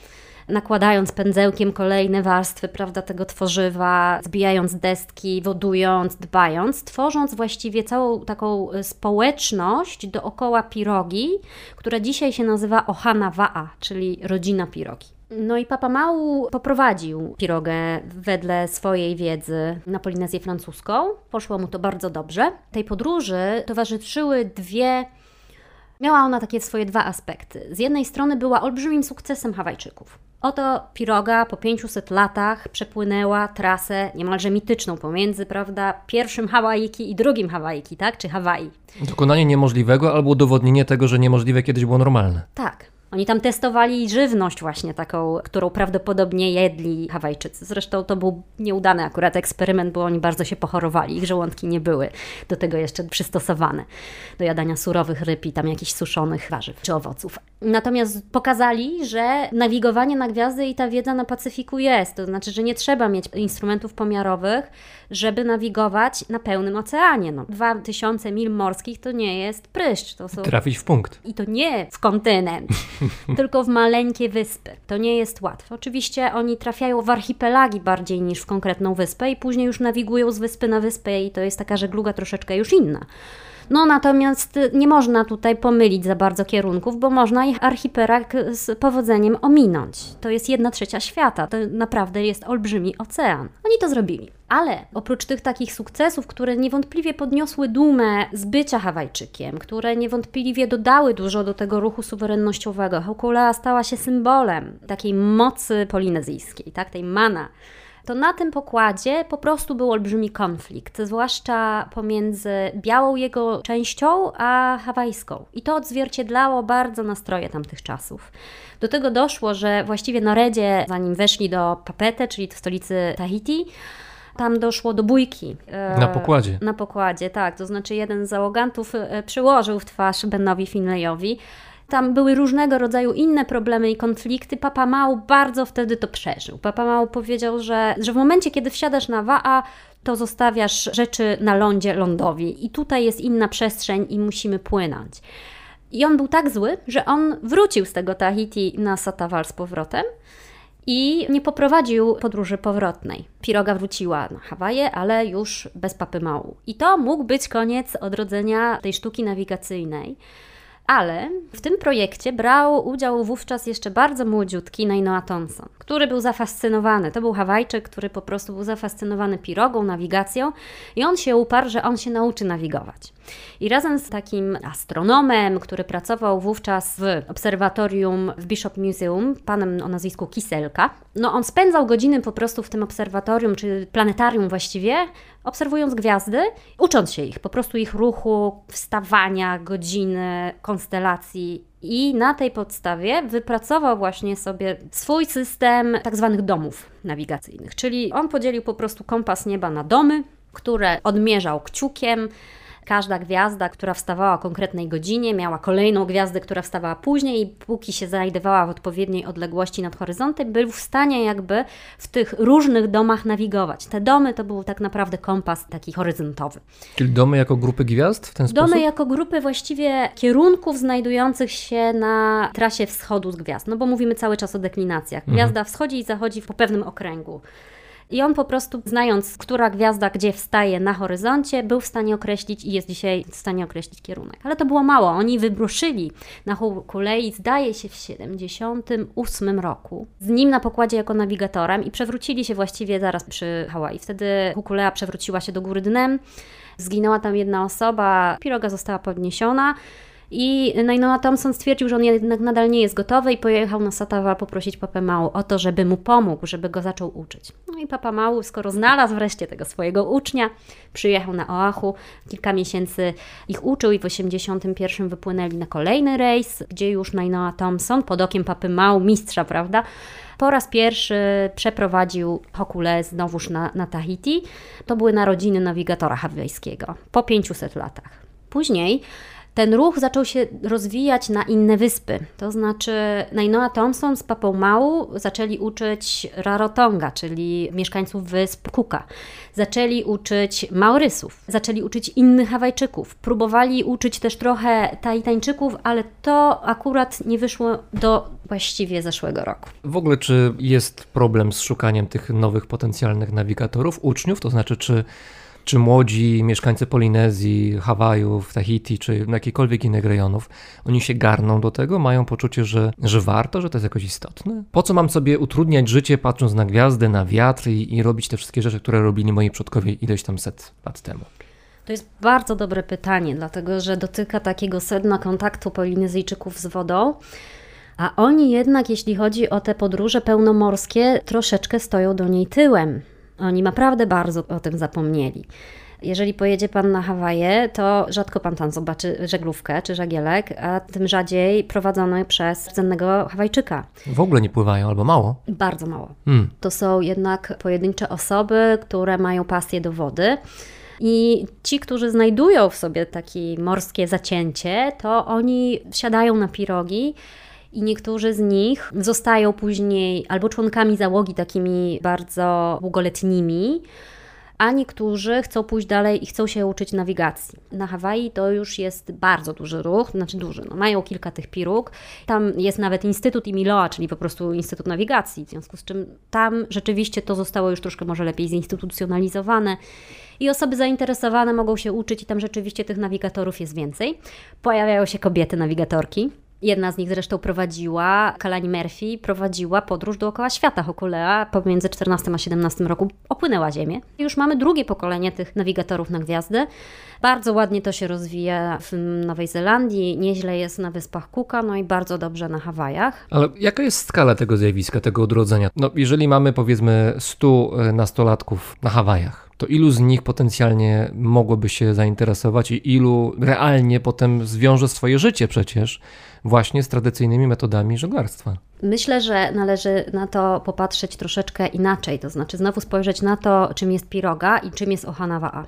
nakładając pędzełkiem kolejne warstwy prawda, tego tworzywa, zbijając deski, wodując, dbając, tworząc właściwie całą taką społeczność dookoła pirogi, która dzisiaj się nazywa Ohana Wa'a, czyli rodzina pirogi. No i Papa Mału poprowadził pirogę wedle swojej wiedzy na Polinezję francuską. Poszło mu to bardzo dobrze. Tej podróży towarzyszyły dwie Miała ona takie swoje dwa aspekty. Z jednej strony była olbrzymim sukcesem Hawajczyków. Oto piroga po 500 latach przepłynęła trasę niemalże mityczną pomiędzy, prawda, pierwszym Hawaiki i drugim Hawaiki, tak, czy Hawaii. Dokonanie niemożliwego albo udowodnienie tego, że niemożliwe kiedyś było normalne. Tak. Oni tam testowali żywność właśnie taką, którą prawdopodobnie jedli Hawajczycy. Zresztą to był nieudany akurat eksperyment, bo oni bardzo się pochorowali. Ich żołądki nie były do tego jeszcze przystosowane. Do jadania surowych ryb i tam jakichś suszonych warzyw czy owoców. Natomiast pokazali, że nawigowanie na gwiazdy i ta wiedza na Pacyfiku jest. To znaczy, że nie trzeba mieć instrumentów pomiarowych, żeby nawigować na pełnym oceanie. No, 2000 mil morskich to nie jest pryszcz. To są... Trafić w punkt. I to nie w kontynent, tylko w maleńkie wyspy. To nie jest łatwe. Oczywiście oni trafiają w archipelagi bardziej niż w konkretną wyspę i później już nawigują z wyspy na wyspę i to jest taka żegluga troszeczkę już inna. No natomiast nie można tutaj pomylić za bardzo kierunków, bo można ich archipelag z powodzeniem ominąć. To jest jedna trzecia świata, to naprawdę jest olbrzymi ocean. Oni to zrobili. Ale oprócz tych takich sukcesów, które niewątpliwie podniosły dumę z bycia Hawajczykiem, które niewątpliwie dodały dużo do tego ruchu suwerennościowego, Hokulea stała się symbolem takiej mocy polinezyjskiej, tak, tej mana to na tym pokładzie po prostu był olbrzymi konflikt, zwłaszcza pomiędzy białą jego częścią a hawajską. I to odzwierciedlało bardzo nastroje tamtych czasów. Do tego doszło, że właściwie na Redzie, zanim weszli do Papete, czyli stolicy Tahiti, tam doszło do bójki. E, na pokładzie. Na pokładzie, tak. To znaczy jeden z załogantów e, przyłożył w twarz Benowi Finleyowi. Tam były różnego rodzaju inne problemy i konflikty. Papa Mał bardzo wtedy to przeżył. Papa Mał powiedział, że, że w momencie, kiedy wsiadasz na Wa'a, to zostawiasz rzeczy na lądzie lądowi i tutaj jest inna przestrzeń i musimy płynąć. I on był tak zły, że on wrócił z tego Tahiti na Satawal z powrotem i nie poprowadził podróży powrotnej. Piroga wróciła na Hawaje, ale już bez papy mału. I to mógł być koniec odrodzenia tej sztuki nawigacyjnej. Ale w tym projekcie brał udział wówczas jeszcze bardzo młodziutki Nainoa Thompson, który był zafascynowany. To był Hawajczyk, który po prostu był zafascynowany pirogą, nawigacją i on się uparł, że on się nauczy nawigować. I razem z takim astronomem, który pracował wówczas w obserwatorium w Bishop Museum, panem o nazwisku Kiselka, no on spędzał godziny po prostu w tym obserwatorium, czy planetarium właściwie, obserwując gwiazdy, ucząc się ich, po prostu ich ruchu, wstawania, godziny, konstelacji. I na tej podstawie wypracował właśnie sobie swój system tak zwanych domów nawigacyjnych. Czyli on podzielił po prostu kompas nieba na domy, które odmierzał kciukiem, Każda gwiazda, która wstawała o konkretnej godzinie, miała kolejną gwiazdę, która wstawała później i póki się znajdowała w odpowiedniej odległości nad horyzontem, był w stanie jakby w tych różnych domach nawigować. Te domy to był tak naprawdę kompas taki horyzontowy. Czyli domy jako grupy gwiazd w ten domy sposób? Domy jako grupy właściwie kierunków znajdujących się na trasie wschodu z gwiazd, no bo mówimy cały czas o deklinacjach. Mhm. Gwiazda mhm. wschodzi i zachodzi po pewnym okręgu. I on po prostu, znając, która gwiazda gdzie wstaje na horyzoncie, był w stanie określić i jest dzisiaj w stanie określić kierunek. Ale to było mało. Oni wybruszyli na Hukulei, zdaje się, w 78 roku, z nim na pokładzie jako nawigatorem i przewrócili się właściwie zaraz przy Hawaii. Wtedy Hukulea przewróciła się do góry dnem, zginęła tam jedna osoba, piroga została podniesiona. I Nainoa Thompson stwierdził, że on jednak nadal nie jest gotowy i pojechał na Satawa poprosić Papę Mału o to, żeby mu pomógł, żeby go zaczął uczyć. No i Papa Mału, skoro znalazł wreszcie tego swojego ucznia, przyjechał na Oahu, kilka miesięcy ich uczył i w 81 wypłynęli na kolejny rejs, gdzie już Nainoa Thompson pod okiem Papy Mału, mistrza, prawda, po raz pierwszy przeprowadził Hokule znowuż na, na Tahiti. To były narodziny nawigatora hawajskiego po 500 latach. Później ten ruch zaczął się rozwijać na inne wyspy. To znaczy Nainoa Thompson z Papą Mału zaczęli uczyć Rarotonga, czyli mieszkańców wysp Kuka. Zaczęli uczyć Maurysów, zaczęli uczyć innych Hawajczyków. Próbowali uczyć też trochę Taitańczyków, ale to akurat nie wyszło do właściwie zeszłego roku. W ogóle czy jest problem z szukaniem tych nowych potencjalnych nawigatorów, uczniów? To znaczy czy czy młodzi mieszkańcy Polinezji, Hawajów, Tahiti, czy jakichkolwiek innych rejonów, oni się garną do tego, mają poczucie, że, że warto, że to jest jakoś istotne? Po co mam sobie utrudniać życie, patrząc na gwiazdy, na wiatr i, i robić te wszystkie rzeczy, które robili moi przodkowie ileś tam set lat temu? To jest bardzo dobre pytanie, dlatego że dotyka takiego sedna kontaktu Polinezyjczyków z wodą. A oni jednak, jeśli chodzi o te podróże pełnomorskie, troszeczkę stoją do niej tyłem. Oni naprawdę bardzo o tym zapomnieli. Jeżeli pojedzie Pan na Hawaje, to rzadko Pan tam zobaczy żeglówkę czy żagielek, a tym rzadziej prowadzono przez rdzennego Hawajczyka. W ogóle nie pływają albo mało? Bardzo mało. Hmm. To są jednak pojedyncze osoby, które mają pasję do wody. I ci, którzy znajdują w sobie takie morskie zacięcie, to oni siadają na pirogi i niektórzy z nich zostają później albo członkami załogi takimi bardzo długoletnimi, a niektórzy chcą pójść dalej i chcą się uczyć nawigacji. Na Hawaii to już jest bardzo duży ruch, znaczy duży, no mają kilka tych piruk. Tam jest nawet Instytut Imiloa, czyli po prostu Instytut Nawigacji, w związku z czym tam rzeczywiście to zostało już troszkę może lepiej zinstytucjonalizowane i osoby zainteresowane mogą się uczyć i tam rzeczywiście tych nawigatorów jest więcej. Pojawiają się kobiety nawigatorki, Jedna z nich zresztą prowadziła, Kalani Murphy, prowadziła podróż dookoła świata Hokulea pomiędzy 14 a 17 roku, opłynęła Ziemię. Już mamy drugie pokolenie tych nawigatorów na gwiazdy. Bardzo ładnie to się rozwija w Nowej Zelandii, nieźle jest na Wyspach Cooka, no i bardzo dobrze na Hawajach. Ale jaka jest skala tego zjawiska, tego odrodzenia? No, jeżeli mamy powiedzmy 100 e, nastolatków na Hawajach, to ilu z nich potencjalnie mogłoby się zainteresować i ilu realnie potem zwiąże swoje życie przecież właśnie z tradycyjnymi metodami żeglarstwa? Myślę, że należy na to popatrzeć troszeczkę inaczej, to znaczy znowu spojrzeć na to, czym jest piroga i czym jest Ohanawa'a.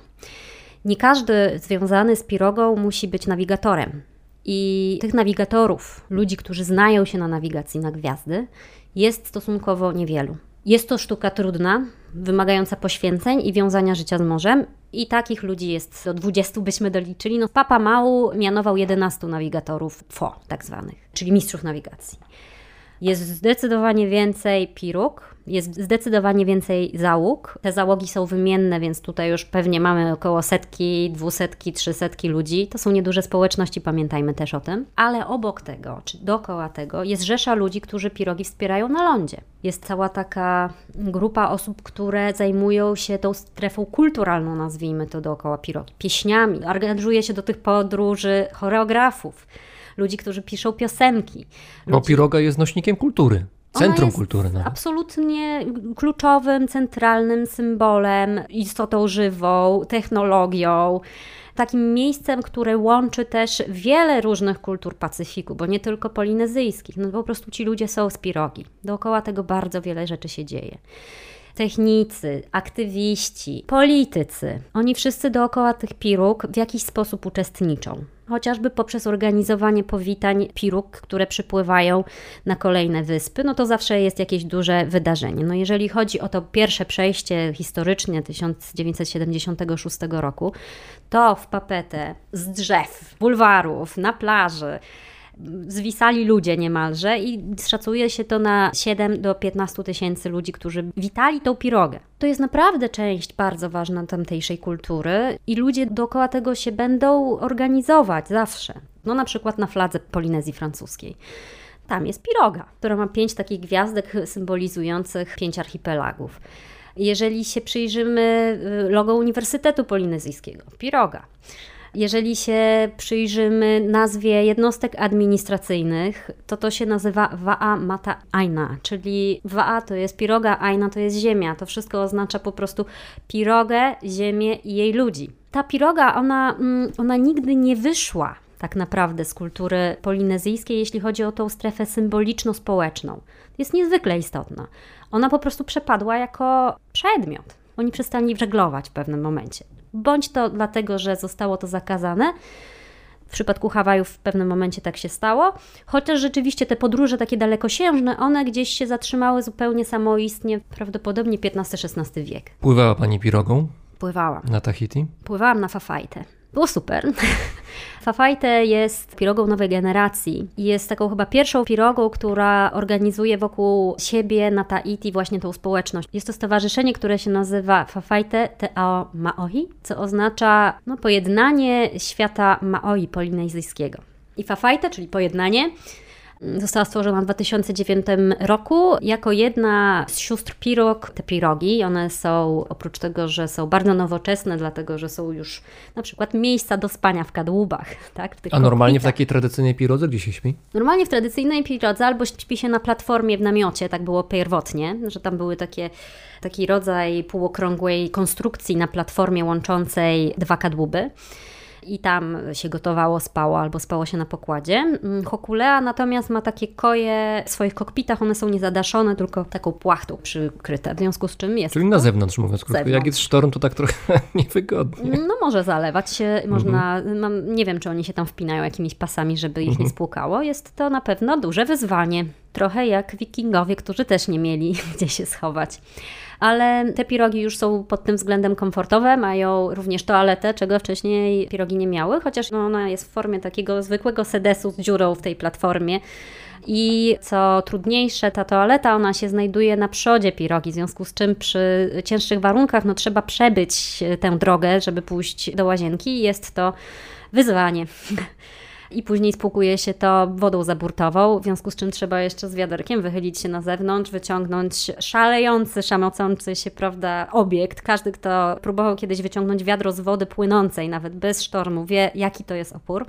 Nie każdy związany z pirogą musi być nawigatorem. I tych nawigatorów, ludzi, którzy znają się na nawigacji na gwiazdy, jest stosunkowo niewielu. Jest to sztuka trudna, wymagająca poświęceń i wiązania życia z morzem. I takich ludzi jest do 20 byśmy doliczyli. No, Papa Mału mianował 11 nawigatorów FO, tak zwanych, czyli mistrzów nawigacji. Jest zdecydowanie więcej piruk, jest zdecydowanie więcej załóg. Te załogi są wymienne, więc tutaj już pewnie mamy około setki, dwusetki, trzysetki ludzi. To są nieduże społeczności, pamiętajmy też o tym. Ale obok tego, czy dookoła tego, jest rzesza ludzi, którzy pirogi wspierają na lądzie. Jest cała taka grupa osób, które zajmują się tą strefą kulturalną, nazwijmy to dookoła pirogi, pieśniami. Angażuje się do tych podróży choreografów ludzi, którzy piszą piosenki. Bo piroga jest nośnikiem kultury. Centrum kultury. No. Absolutnie kluczowym, centralnym symbolem, istotą żywą, technologią. Takim miejscem, które łączy też wiele różnych kultur Pacyfiku, bo nie tylko polinezyjskich. No po prostu ci ludzie są z pirogi. Dookoła tego bardzo wiele rzeczy się dzieje technicy, aktywiści, politycy, oni wszyscy dookoła tych piruk w jakiś sposób uczestniczą. Chociażby poprzez organizowanie powitań piruk, które przypływają na kolejne wyspy, no to zawsze jest jakieś duże wydarzenie. No jeżeli chodzi o to pierwsze przejście historycznie 1976 roku, to w Papetę z drzew, bulwarów, na plaży, zwisali ludzie niemalże i szacuje się to na 7 do 15 tysięcy ludzi, którzy witali tą pirogę. To jest naprawdę część bardzo ważna tamtejszej kultury i ludzie dookoła tego się będą organizować zawsze. No na przykład na fladze Polinezji Francuskiej. Tam jest piroga, która ma pięć takich gwiazdek symbolizujących pięć archipelagów. Jeżeli się przyjrzymy y, logo Uniwersytetu Polinezyjskiego, piroga. Jeżeli się przyjrzymy nazwie jednostek administracyjnych, to to się nazywa Wa'a Mata Aina, czyli Wa'a to jest piroga, Aina to jest ziemia. To wszystko oznacza po prostu pirogę, ziemię i jej ludzi. Ta piroga, ona, mm, ona nigdy nie wyszła tak naprawdę z kultury polinezyjskiej, jeśli chodzi o tą strefę symboliczno-społeczną. Jest niezwykle istotna. Ona po prostu przepadła jako przedmiot. Oni przestali żeglować w pewnym momencie bądź to dlatego, że zostało to zakazane. W przypadku Hawajów w pewnym momencie tak się stało, chociaż rzeczywiście te podróże takie dalekosiężne, one gdzieś się zatrzymały zupełnie samoistnie, prawdopodobnie XV-XVI wiek. Pływała Pani pirogą? Pływałam. Na Tahiti? Pływałam na Fafajtę. Było super. Fafajte jest pirogą nowej generacji. Jest taką chyba pierwszą pirogą, która organizuje wokół siebie na Tahiti właśnie tą społeczność. Jest to stowarzyszenie, które się nazywa Fafajte Te Ao Maoi, co oznacza no, pojednanie świata Maoi polinezyjskiego. I Fafajte, czyli pojednanie, Została stworzona w 2009 roku jako jedna z sióstr pirog. Te pirogi, one są oprócz tego, że są bardzo nowoczesne, dlatego że są już na przykład miejsca do spania w kadłubach. Tak, w A normalnie w takiej tradycyjnej pirodze gdzie się śpi? Normalnie w tradycyjnej pirodze albo śpi się na platformie w namiocie, tak było pierwotnie, że tam były takie taki rodzaj półokrągłej konstrukcji na platformie łączącej dwa kadłuby i tam się gotowało, spało albo spało się na pokładzie. Mm, Hokulea natomiast ma takie koje w swoich kokpitach, one są niezadaszone, tylko taką płachtą przykryte, w związku z czym jest Czyli na zewnątrz mówiąc krótko. Zewnątrz. Jak jest sztorm, to tak trochę niewygodnie. No może zalewać się, mhm. można, mam, nie wiem czy oni się tam wpinają jakimiś pasami, żeby ich mhm. nie spłukało. Jest to na pewno duże wyzwanie. Trochę jak wikingowie, którzy też nie mieli gdzie się schować ale te pirogi już są pod tym względem komfortowe, mają również toaletę, czego wcześniej pirogi nie miały, chociaż no, ona jest w formie takiego zwykłego sedesu z dziurą w tej platformie. I co trudniejsze, ta toaleta, ona się znajduje na przodzie pirogi, w związku z czym przy cięższych warunkach no, trzeba przebyć tę drogę, żeby pójść do łazienki. Jest to wyzwanie. i później spłukuje się to wodą zaburtową, w związku z czym trzeba jeszcze z wiaderkiem wychylić się na zewnątrz, wyciągnąć szalejący, szamocący się, prawda, obiekt. Każdy, kto próbował kiedyś wyciągnąć wiadro z wody płynącej, nawet bez sztormu, wie, jaki to jest opór.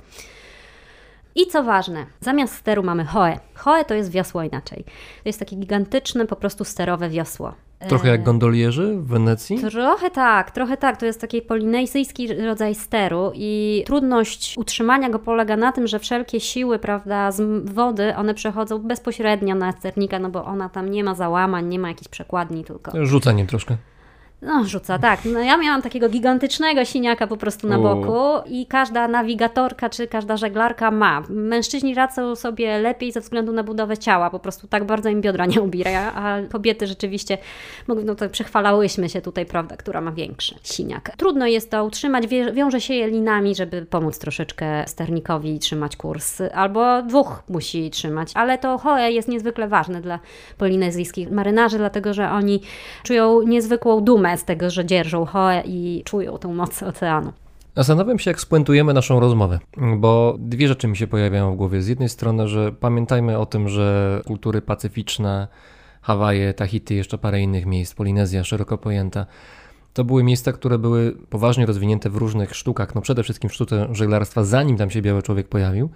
I co ważne, zamiast steru mamy hoe. Hoe to jest wiosło inaczej. To jest takie gigantyczne, po prostu sterowe wiosło. Trochę jak e, gondolierzy w Wenecji? Trochę tak, trochę tak. To jest taki polinezyjski rodzaj steru i trudność utrzymania go polega na tym, że wszelkie siły, prawda, z wody, one przechodzą bezpośrednio na sternika, no bo ona tam nie ma załamań, nie ma jakichś przekładni tylko. Rzucaniem troszkę. No, rzuca, tak. No, ja miałam takiego gigantycznego siniaka po prostu na boku i każda nawigatorka czy każda żeglarka ma. Mężczyźni radzą sobie lepiej ze względu na budowę ciała, po prostu tak bardzo im biodra nie ubira, a kobiety rzeczywiście, no to przechwalałyśmy się tutaj, prawda, która ma większy siniak. Trudno jest to utrzymać, wiąże się je linami, żeby pomóc troszeczkę sternikowi trzymać kurs, albo dwóch musi trzymać, ale to hoe jest niezwykle ważne dla polinezyjskich marynarzy, dlatego że oni czują niezwykłą dumę z tego, że dzierżą hoe i czują tą moc oceanu. Zastanawiam się, jak spuentujemy naszą rozmowę, bo dwie rzeczy mi się pojawiają w głowie. Z jednej strony, że pamiętajmy o tym, że kultury pacyficzne, Hawaje, Tahiti, jeszcze parę innych miejsc, Polinezja szeroko pojęta, to były miejsca, które były poważnie rozwinięte w różnych sztukach, no przede wszystkim w sztuce żeglarstwa, zanim tam się biały człowiek pojawił.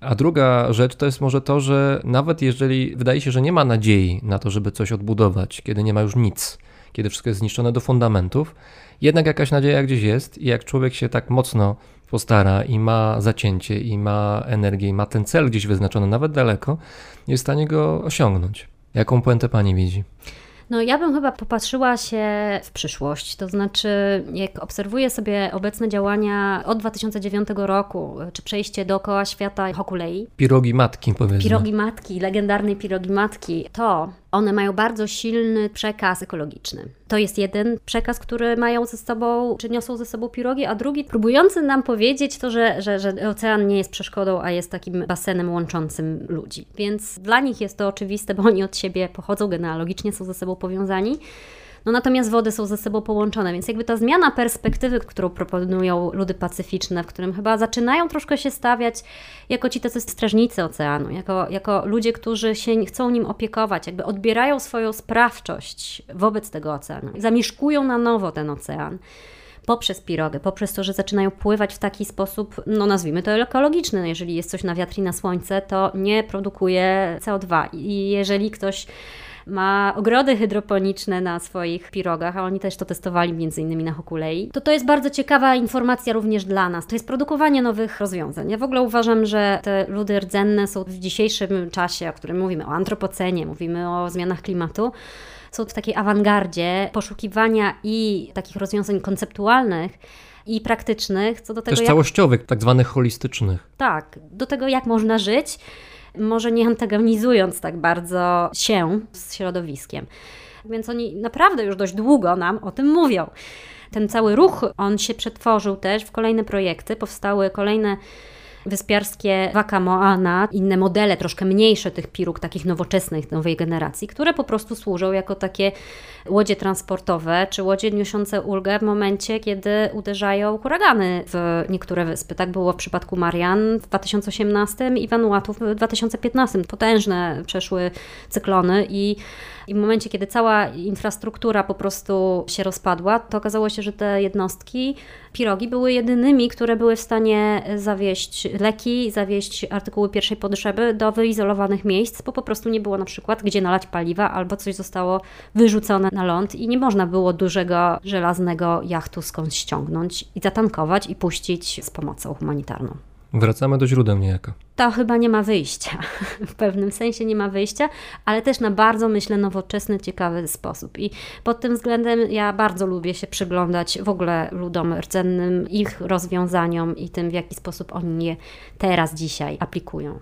A druga rzecz to jest może to, że nawet jeżeli wydaje się, że nie ma nadziei na to, żeby coś odbudować, kiedy nie ma już nic, kiedy wszystko jest zniszczone do fundamentów, jednak jakaś nadzieja gdzieś jest i jak człowiek się tak mocno postara i ma zacięcie, i ma energię, i ma ten cel gdzieś wyznaczony, nawet daleko, jest w stanie go osiągnąć. Jaką puentę pani widzi? No ja bym chyba popatrzyła się w przyszłość, to znaczy jak obserwuję sobie obecne działania od 2009 roku, czy przejście dookoła świata Hokulei, Pirogi matki, powiedzmy. pirogi matki, legendarnej pirogi matki, to one mają bardzo silny przekaz ekologiczny. To jest jeden przekaz, który mają ze sobą, czy niosą ze sobą pirogi, a drugi próbujący nam powiedzieć to, że, że, że ocean nie jest przeszkodą, a jest takim basenem łączącym ludzi. Więc dla nich jest to oczywiste, bo oni od siebie pochodzą genealogicznie, są ze sobą powiązani. No natomiast wody są ze sobą połączone, więc jakby ta zmiana perspektywy, którą proponują ludy pacyficzne, w którym chyba zaczynają troszkę się stawiać jako ci tacy strażnicy oceanu, jako, jako ludzie, którzy się chcą nim opiekować, jakby odbierają swoją sprawczość wobec tego oceanu, zamieszkują na nowo ten ocean poprzez pirogę, poprzez to, że zaczynają pływać w taki sposób, no nazwijmy to ekologiczny. No jeżeli jest coś na wiatr i na słońce, to nie produkuje CO2. I jeżeli ktoś ma ogrody hydroponiczne na swoich pirogach, a oni też to testowali między innymi na Hokulei, to to jest bardzo ciekawa informacja również dla nas. To jest produkowanie nowych rozwiązań. Ja w ogóle uważam, że te ludy rdzenne są w dzisiejszym czasie, o którym mówimy, o antropocenie, mówimy o zmianach klimatu, są w takiej awangardzie poszukiwania i takich rozwiązań konceptualnych i praktycznych co do tego, Też jak całościowych, tak zwanych holistycznych. tak, do tego, jak można żyć, może nie antagonizując tak bardzo się z środowiskiem. Więc oni naprawdę już dość długo nam o tym mówią. Ten cały ruch, on się przetworzył też w kolejne projekty, powstały kolejne wyspiarskie Waka Moana, inne modele, troszkę mniejsze tych piruk, takich nowoczesnych, nowej generacji, które po prostu służą jako takie łodzie transportowe, czy łodzie niosące ulgę w momencie, kiedy uderzają huragany w niektóre wyspy. Tak było w przypadku Marian w 2018 i Vanuatu w 2015. Potężne przeszły cyklony i i w momencie, kiedy cała infrastruktura po prostu się rozpadła, to okazało się, że te jednostki, pirogi były jedynymi, które były w stanie zawieźć leki, zawieźć artykuły pierwszej potrzeby do wyizolowanych miejsc, bo po prostu nie było na przykład gdzie nalać paliwa albo coś zostało wyrzucone na ląd i nie można było dużego żelaznego jachtu skądś ściągnąć i zatankować i puścić z pomocą humanitarną. Wracamy do źródeł niejako. To chyba nie ma wyjścia. W pewnym sensie nie ma wyjścia, ale też na bardzo, myślę, nowoczesny, ciekawy sposób. I pod tym względem ja bardzo lubię się przyglądać w ogóle ludom rdzennym, ich rozwiązaniom i tym, w jaki sposób oni je teraz, dzisiaj aplikują.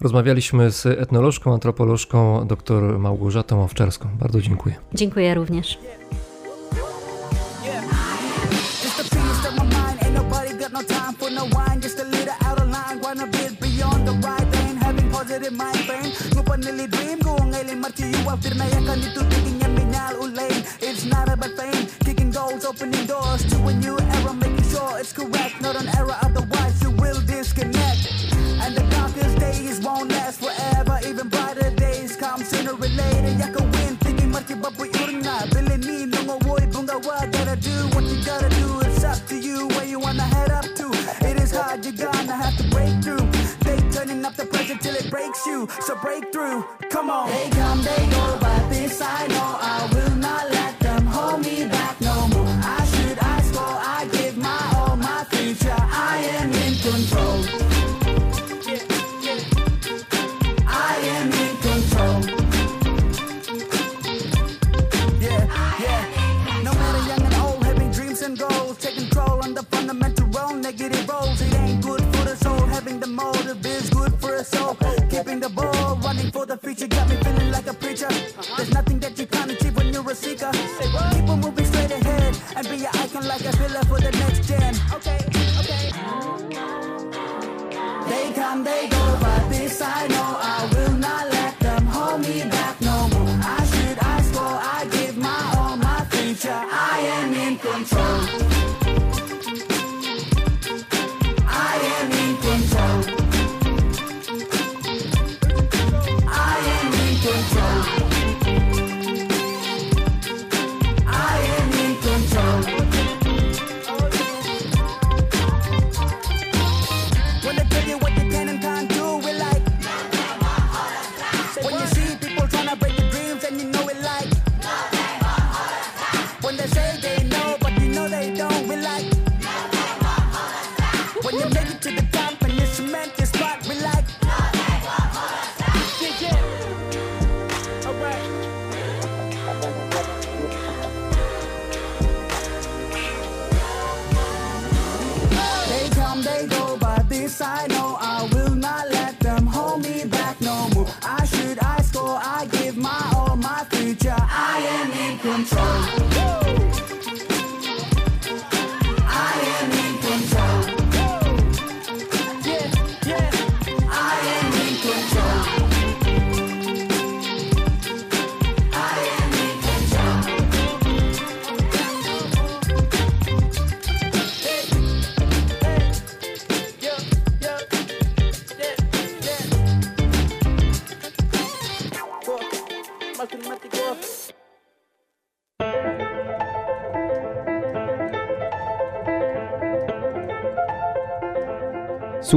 Rozmawialiśmy z etnolożką, antropolożką dr Małgorzatą Owczarską. Bardzo dziękuję. Dziękuję również. Having positive mind frame, ngupanili dream ko ngayon marchi you after na yakan dito tingin yan minyal ulain. It's not about fame, kicking goals, opening doors to a new era, making sure it's correct, not an error. Otherwise you will disconnect. And the darkest days won't last forever. Even brighter days come sooner or later. Yaka win, thinking marchi come on. They come, they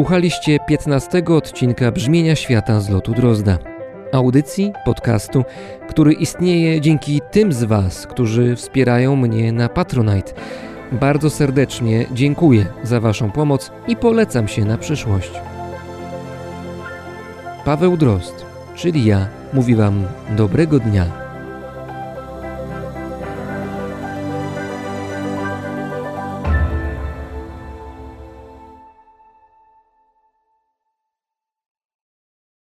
Słuchaliście 15 odcinka Brzmienia Świata z lotu Drozda. Audycji, podcastu, który istnieje dzięki tym z Was, którzy wspierają mnie na Patronite. Bardzo serdecznie dziękuję za Waszą pomoc i polecam się na przyszłość. Paweł Drozd, czyli ja, mówi Wam dobrego dnia.